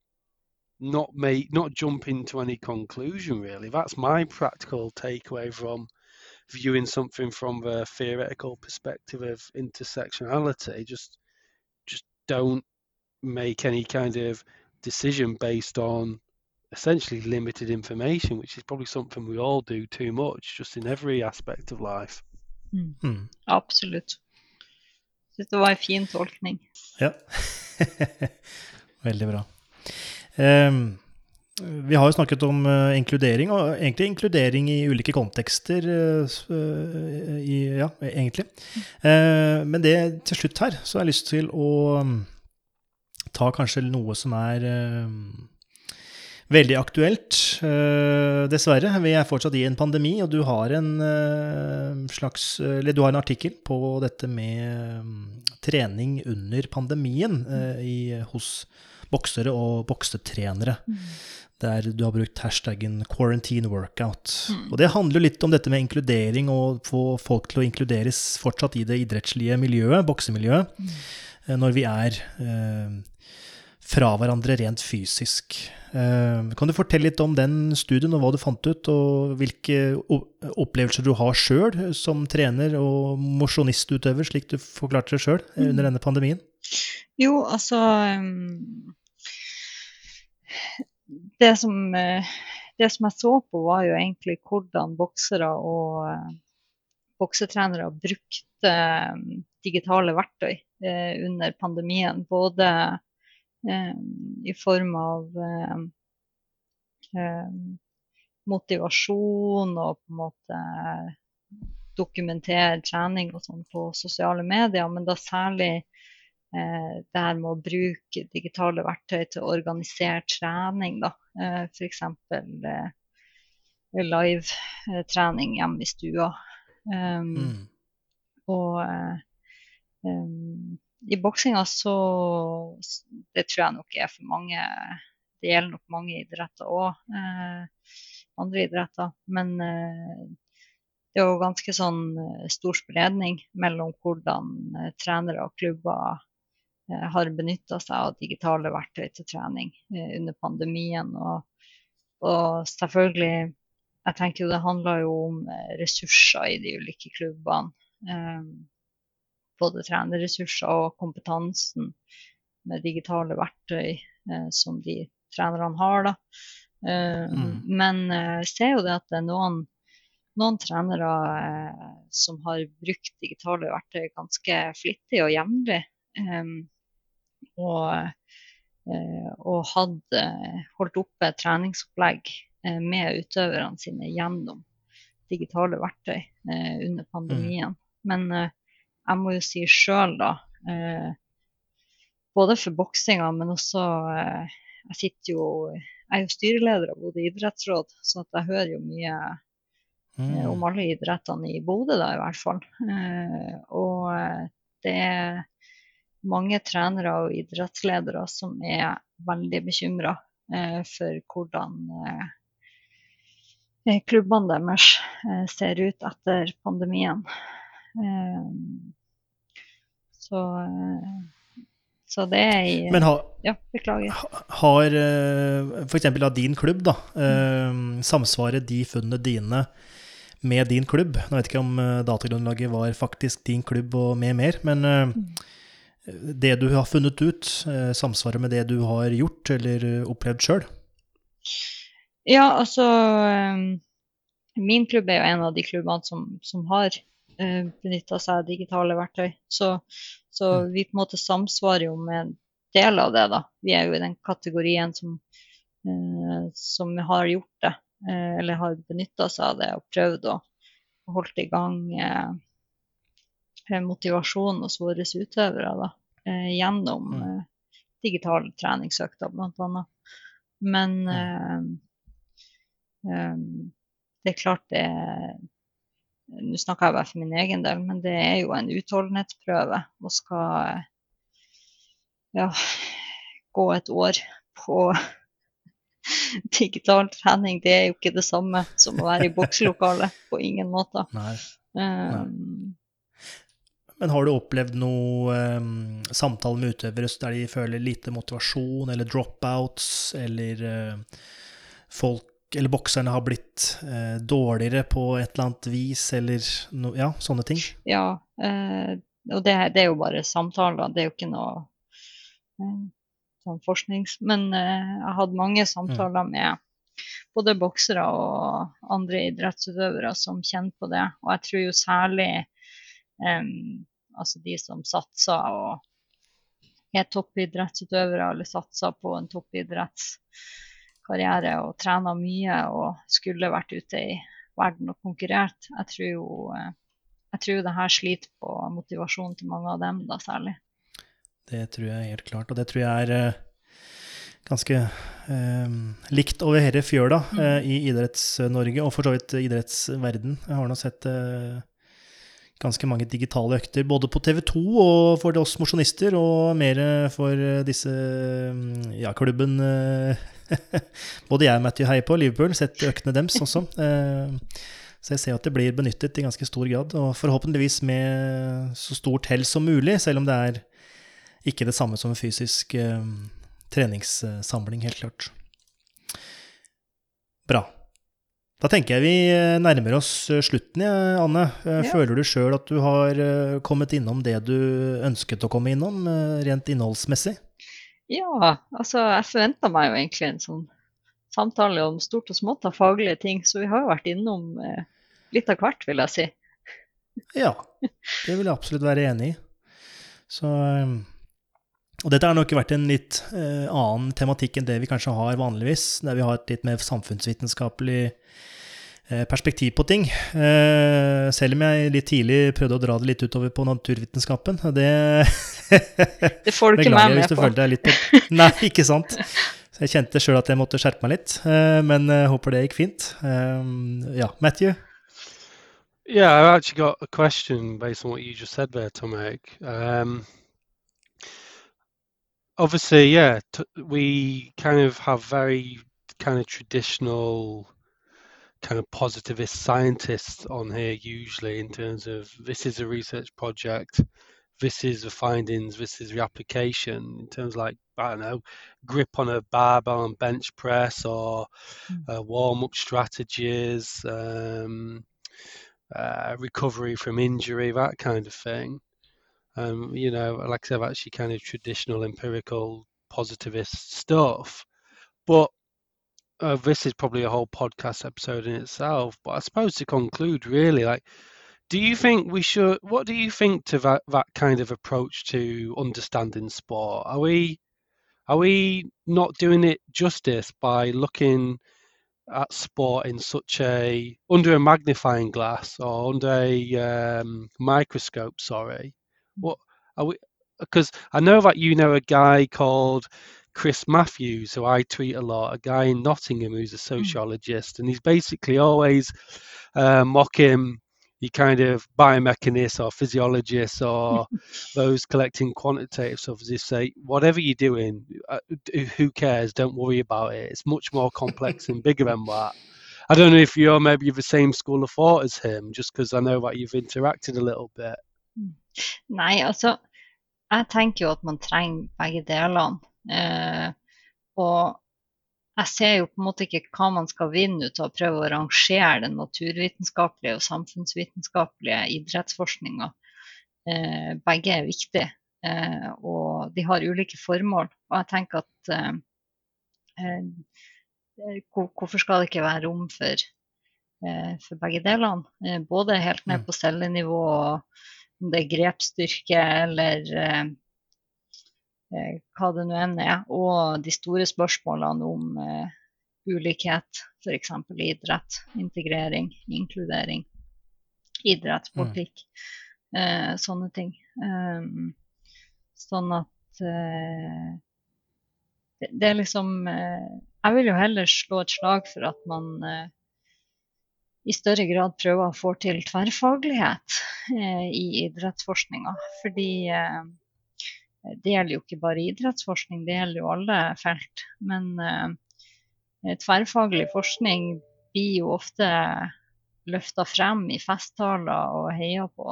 not make not jumping to any conclusion really that's my practical takeaway from viewing something from the theoretical perspective of intersectionality just just don't make any kind of decision based on essentially limited information which is probably something we all do too much just in every aspect of life Mm. Absolutt. Syns det var en fin tolkning. Ja. Veldig bra. Um, vi har jo snakket om uh, inkludering, og egentlig inkludering i ulike kontekster. Uh, i, ja, egentlig. Uh, men det til slutt her, så har jeg lyst til å um, ta kanskje noe som er eh, veldig aktuelt. Eh, dessverre. Vi er fortsatt i en pandemi, og du har en eh, slags Eller du har en artikkel på dette med mm, trening under pandemien eh, i, hos boksere og boksetrenere. Der du har brukt hashtaggen 'quarantine workout'. Mm. Og det handler litt om dette med inkludering, og få folk til å inkluderes fortsatt i det idrettslige miljøet, boksemiljøet, mm. når vi er eh, fra hverandre rent fysisk. Eh, kan du fortelle litt om den studien, og hva du fant ut, og hvilke opplevelser du har sjøl som trener og mosjonistutøver, slik du forklarte det sjøl under denne pandemien? Jo, altså um, det, som, eh, det som jeg så på, var jo egentlig hvordan boksere og eh, boksetrenere brukte eh, digitale verktøy eh, under pandemien. Både eh, i form av eh, eh, motivasjon og på en måte dokumentere trening og sånn på sosiale medier, men da særlig eh, det her med å bruke digitale verktøy til å organisere trening. da. Eh, F.eks. Eh, live-trening hjemme i stua. Um, Mm. Og eh, um, i boksinga så Det tror jeg nok er for mange Det gjelder nok mange idretter òg. Eh, andre idretter. Men eh, det er jo ganske sånn eh, stor spredning mellom hvordan eh, trenere og klubber eh, har benytta seg av digitale verktøy til trening under pandemien. Og, og selvfølgelig Jeg tenker jo det handler jo om ressurser i de ulike klubbene. Eh, både trenerressurser og kompetansen med digitale verktøy eh, som de trenerne har. Eh, Mm. Men eh, jeg ser jo det at det er noen, noen trenere eh, som har brukt digitale verktøy ganske flittig og jevnlig. eh, og, eh, og hadde holdt oppe treningsopplegg med utøverne sine gjennom digitale verktøy under pandemien. Men eh, jeg må jo si sjøl, da, eh, både for boksinga, men også eh, Jeg sitter jo Jeg er jo styreleder av Bodø idrettsråd, så jeg hører jo mye eh, Mm. om alle idrettene i Bodø, da i hvert fall. Eh, og eh, det er mange trenere og idrettsledere som er veldig bekymra eh, for hvordan klubbene deres ser ut etter pandemien. Eh, så, eh, så det er i Men har, Ja, beklager. har f.eks. av din klubb, da, mm. samsvarer de funnene dine med din klubb? Nå vet jeg ikke om eh, datagrunnlaget var faktisk din klubb og med mer, men mm. det du har funnet ut, samsvaret samsvarer med det du har gjort eller eh, opplevd sjøl? Ja, altså Min klubb er jo en av de klubbene som, som har uh, benytta seg av digitale verktøy. Så, så mm. vi på en måte samsvarer jo med en del av det, da. Vi er jo i den kategorien som, eh, som har gjort det, eh, eller har benytta seg av det og prøvd å holde i gang motivasjonen hos våre utøvere da, gjennom mm. digitale treningsøkter, bl.a. Men det er klart det Nå snakker jeg bare for min egen del, men det er jo en utholdenhetsprøve å skal ja, gå et år på digital trening. Det er jo ikke det samme som å være i bokselokalet. På ingen måte. Nei. Um, men har du opplevd noe um, samtale med utøvere der de føler lite motivasjon, eller dropouts, eller uh, folk eller bokserne har blitt eh, dårligere på et eller annet vis, eller no, ja, sånne ting? Ja, eh, og det, det, er jo bare samtaler, det er jo ikke noe eh, sånn forsknings... Men eh, jeg hatt mange samtaler mm. med både boksere og andre idrettsutøvere som kjenner på det, og jeg tror jo særlig eh, altså de som satser og er toppidrettsutøvere eller satser på en toppidretts karriere og trena mye og skulle vært ute i verden og konkurrert. Jeg tror jo eh, jeg tror det her sliter på motivasjonen til mange av dem, da særlig. Det tror jeg helt klart, og det tror jeg er eh, ganske eh, likt over hele fjøla mm. eh, i Idretts-Norge, og for så vidt idrettsverden. Jeg har nå sett eh, ganske mange digitale økter, både på TV2 og for oss mosjonister, og mer for disse mm, ja, klubben Både jeg og Matthew heier på Liverpool, sett øktene deres også. Eh, så jeg ser at det blir benyttet i ganske stor grad, og forhåpentligvis med så stort hell som mulig, selv om det er ikke det samme som en fysisk uh, treningssamling, helt klart. Bra. Da tenker jeg vi eh, nærmer oss slutten, ja, Anne. Føler du sjøl at du har kommet innom det du ønsket å komme innom, rent innholdsmessig? Ja, altså jeg forventa meg jo egentlig en sånn samtale om stort og smått av faglige ting, så vi har jo vært innom eh, litt av hvert, vil jeg si. Ja, det vil jeg absolutt være enig i. Så eh, Og dette har nok vært en litt eh, annen tematikk enn det vi kanskje har vanligvis, der vi har et litt mer samfunnsvitenskapelig perspektiv på ting. Eh, selv om jeg litt tidlig prøvde å dra det litt utover på naturvitenskapen. Det, det får du ikke meg med på. på. Nei, ikke sant. Så jeg kjente sjøl at jeg måtte skjerpe meg litt. Eh, men jeg håper det gikk fint. Ja, Matthew? Yeah, I've actually got a question based on what you just said there, Tomek. Um, obviously, yeah, we kind of have very kind of traditional kind of positivist scientists on here usually in terms of this is a research project. This is the findings. This is the application. In terms like i don't know grip on a barbell and bench press or mm. uh, warm-up strategies um, uh, recovery from injury that kind of thing. Um, you know like i said actually kind of traditional empirical positivist stuff. But uh, this is probably a whole podcast episode in itself, but I suppose to conclude, really, like, do you think we should? What do you think to that that kind of approach to understanding sport? Are we are we not doing it justice by looking at sport in such a under a magnifying glass or under a um, microscope? Sorry, what are we? Because I know that you know a guy called Chris Matthews, who I tweet a lot, a guy in Nottingham who's a hmm. sociologist, and he's basically always uh, mocking you kind of biomechanists or physiologists or those collecting quantitative stuff as they say, whatever you're doing, uh, who cares? Don't worry about it. It's much more complex and bigger than that. I don't know if you're maybe the same school of thought as him, just because I know that you've interacted a little bit. Hmm. Nei, altså, jeg tenker jo at man trenger begge delene. Eh, og jeg ser jo på en måte ikke hva man skal vinne ut av å prøve å rangere den naturvitenskapelige og samfunnsvitenskapelige idrettsforskninga. Eh, begge er viktige, eh, og de har ulike formål. Og jeg tenker at eh, hvor, hvorfor skal det ikke være rom for, eh, for begge delene? Både helt ned Mm. på cellenivå, om det er grepsstyrke eller hva det nå enn er, og de store spørsmålene om eh, ulikhet, f.eks. idrett, integrering, inkludering, idrett, Mm. eh, sånne ting. Um, sånn at eh, det, det er liksom eh, Jeg vil jo heller slå et slag for at man eh, i større grad prøver å få til tverrfaglighet eh, i idrettsforskninga. Fordi eh, det gjelder jo ikke bare idrettsforskning, det gjelder jo alle felt. Men eh, tverrfaglig forskning blir jo ofte løfta frem i festtaler og heia på.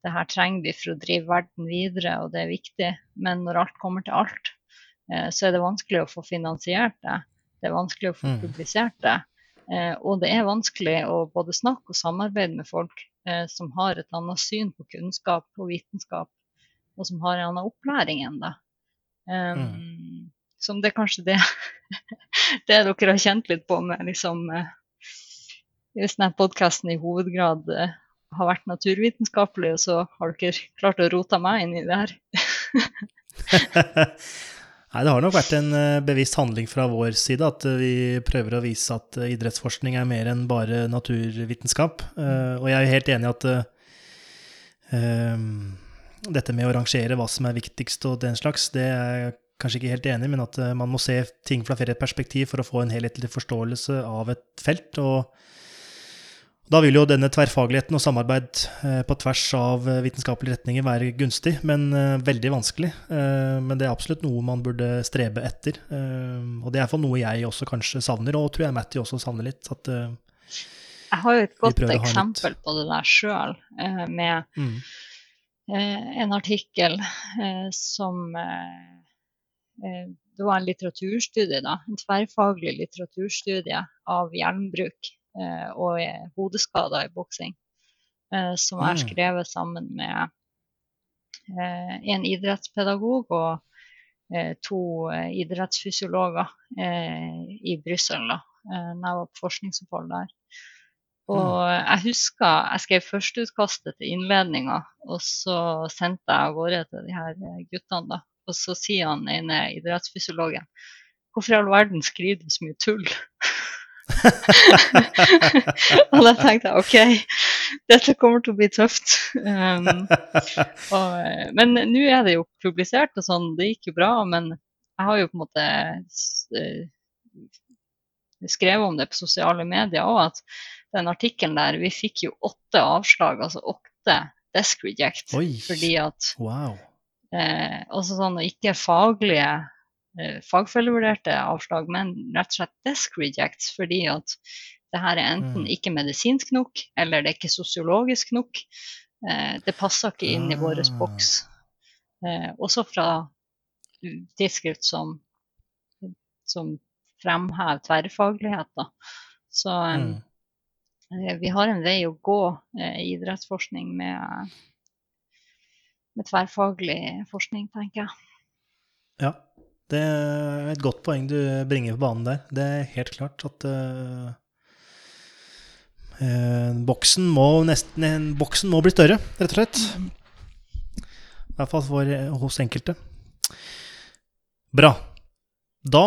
Det her trenger vi for å drive verden videre, og det er viktig. Men når alt kommer til alt, eh, så er det vanskelig å få finansiert det. Det er vanskelig å få Mm. publisert det. Eh, og det er vanskelig å både snakke og samarbeide med folk eh, som har et annet syn på kunnskap og vitenskap, og som har en annen opplæring enn det. Um, Som det er kanskje det, det dere har kjent litt på med liksom eh, Hvis denne podkasten i hovedgrad eh, har vært naturvitenskapelig, og så har dere klart å rote meg inn i det her. Nei, det har nok vært en eh, bevisst handling fra vår side at vi prøver å vise at idrettsforskning er mer enn bare naturvitenskap. Og jeg er helt enig i at eh, dette med å rangere hva som er viktigst og den slags, det er jeg kanskje ikke helt enig i, men at eh, man må se ting fra flere perspektiv for å få en helhetlig forståelse av et felt. og da vil jo denne tverrfagligheten og samarbeid eh, på tvers av eh, vitenskapelige retninger være gunstig, men veldig vanskelig. Men det er absolutt noe man burde strebe etter. Og det er for noe jeg også kanskje savner, og tror jeg Matty også savner litt. At, Jeg har jo et godt eksempel på det der sjøl, med mm, en artikkel eh, som eh, eh, Det var en litteraturstudie, da. En tverrfaglig litteraturstudie av hjelmbruk eh, og eh, hodeskader i boksing. Eh, som er Mm. skrevet sammen med eh, en idrettspedagog og eh, to eh, idrettsfysiologer eh, i Brussel da eh, når jeg var på forskningsopphold der. Og jeg husker jeg skrev førsteutkastet til innledninga, og så sendte jeg av gårde til de her eh, guttene. da. Og så sier han ene idrettsfysiologen Hvorfor i all verden skriver du så mye tull? og da tenkte jeg OK, dette kommer til å bli tøft. Um, og, eh, men nå er det jo publisert og sånn, det gikk jo bra. Men jeg har jo på en måte eh, skrevet om det på sosiale medier òg, at den artikkelen der Vi fikk jo åtte avslag, altså åtte desk reject. Oi. Fordi at wow. eh, også sånn ikke faglige eh, fagfellevurderte avslag, men rett og slett desk rejects, fordi at det her er enten Mm. ikke medisinsk nok, eller det er ikke sosiologisk nok. Eh, det passer ikke inn i vår Ah. boks. Eh, også fra tidsskrift som, som fremhever tverrfaglighet. Da. Så Mm. Eh, Vi har en vei å gå eh, i idrettsforskning med, med tverrfaglig forskning, tenker jeg. Ja, det er et godt poeng du bringer på banen der. Det er helt klart at uh, boksen, må nesten, boksen må bli større, rett og slett. I hvert fall for, hos enkelte. Bra. Da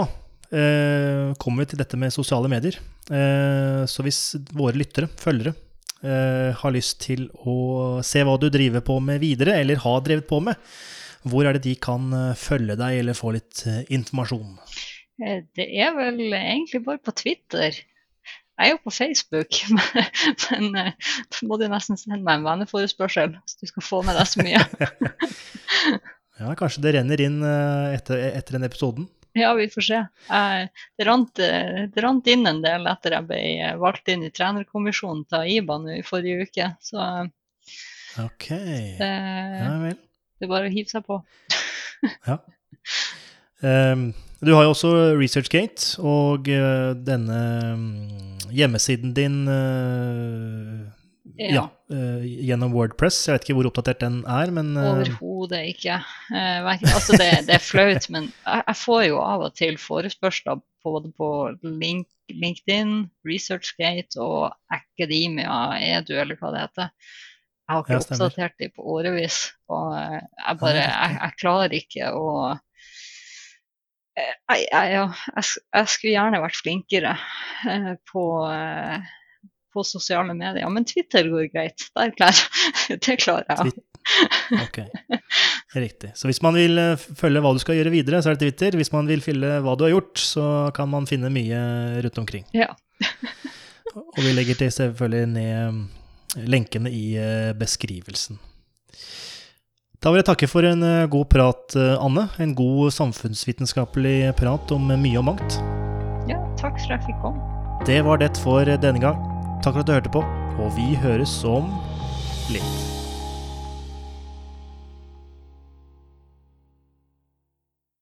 kommer vi til dette med sosiale medier. Eh, så hvis våre lyttere, følgere, eh, har lyst til å se hva du driver på med videre, eller har drevet på med, hvor er det de kan eh, følge deg eller få litt eh, informasjon? Eh, Det er vel egentlig bare på Twitter. Jeg er jo på Facebook, men men, eh, da må du nesten sende meg en venneforespørsel hvis du skal få med deg så mye. Ja, kanskje det renner inn eh, etter, etter den episoden. Ja, vi får se. Det, rant, eh, det rant inn en del etter jeg ble eh, valgt inn i trenerkommisjonen til AIBA nå i forrige uke. Så eh, Ok. det, Ja vel. det er bare å hive seg på. Ja. Um, du har jo også ResearchGate, og eh, denne mm, hjemmesiden din, eh, ja. eh, gjennom Wordpress. Jeg vet ikke hvor oppdatert den er, men eh, Overhodet ikke. Eh, altså det, det er flaut, men jeg, får jo av og til forespørsler både på link, LinkedIn, ResearchGate og Academia, Edu eller hva det heter. Jeg har ikke Ja, oppdatert de på årevis, og jeg bare jeg, jeg klarer ikke å jeg, jeg, jeg, jeg skulle gjerne vært flinkere på, på sosiale medier, men Twitter går greit. Der klarer, det klarer jeg. Ok, riktig. Så hvis man vil eh, følge hva du skal gjøre videre, så er det Twitter. Hvis man vil fylle hva du har gjort, så kan man finne mye rundt omkring. Ja. Og vi legger til selvfølgelig ned eh, lenkene i eh, beskrivelsen. Da vil jeg takke for en eh, god prat, Anne. En god samfunnsvitenskapelig prat om mye og mangt. ja, takk for at jeg fikk komme. Det var det for denne gang. Takk for at du hørte på, og vi høres om litt.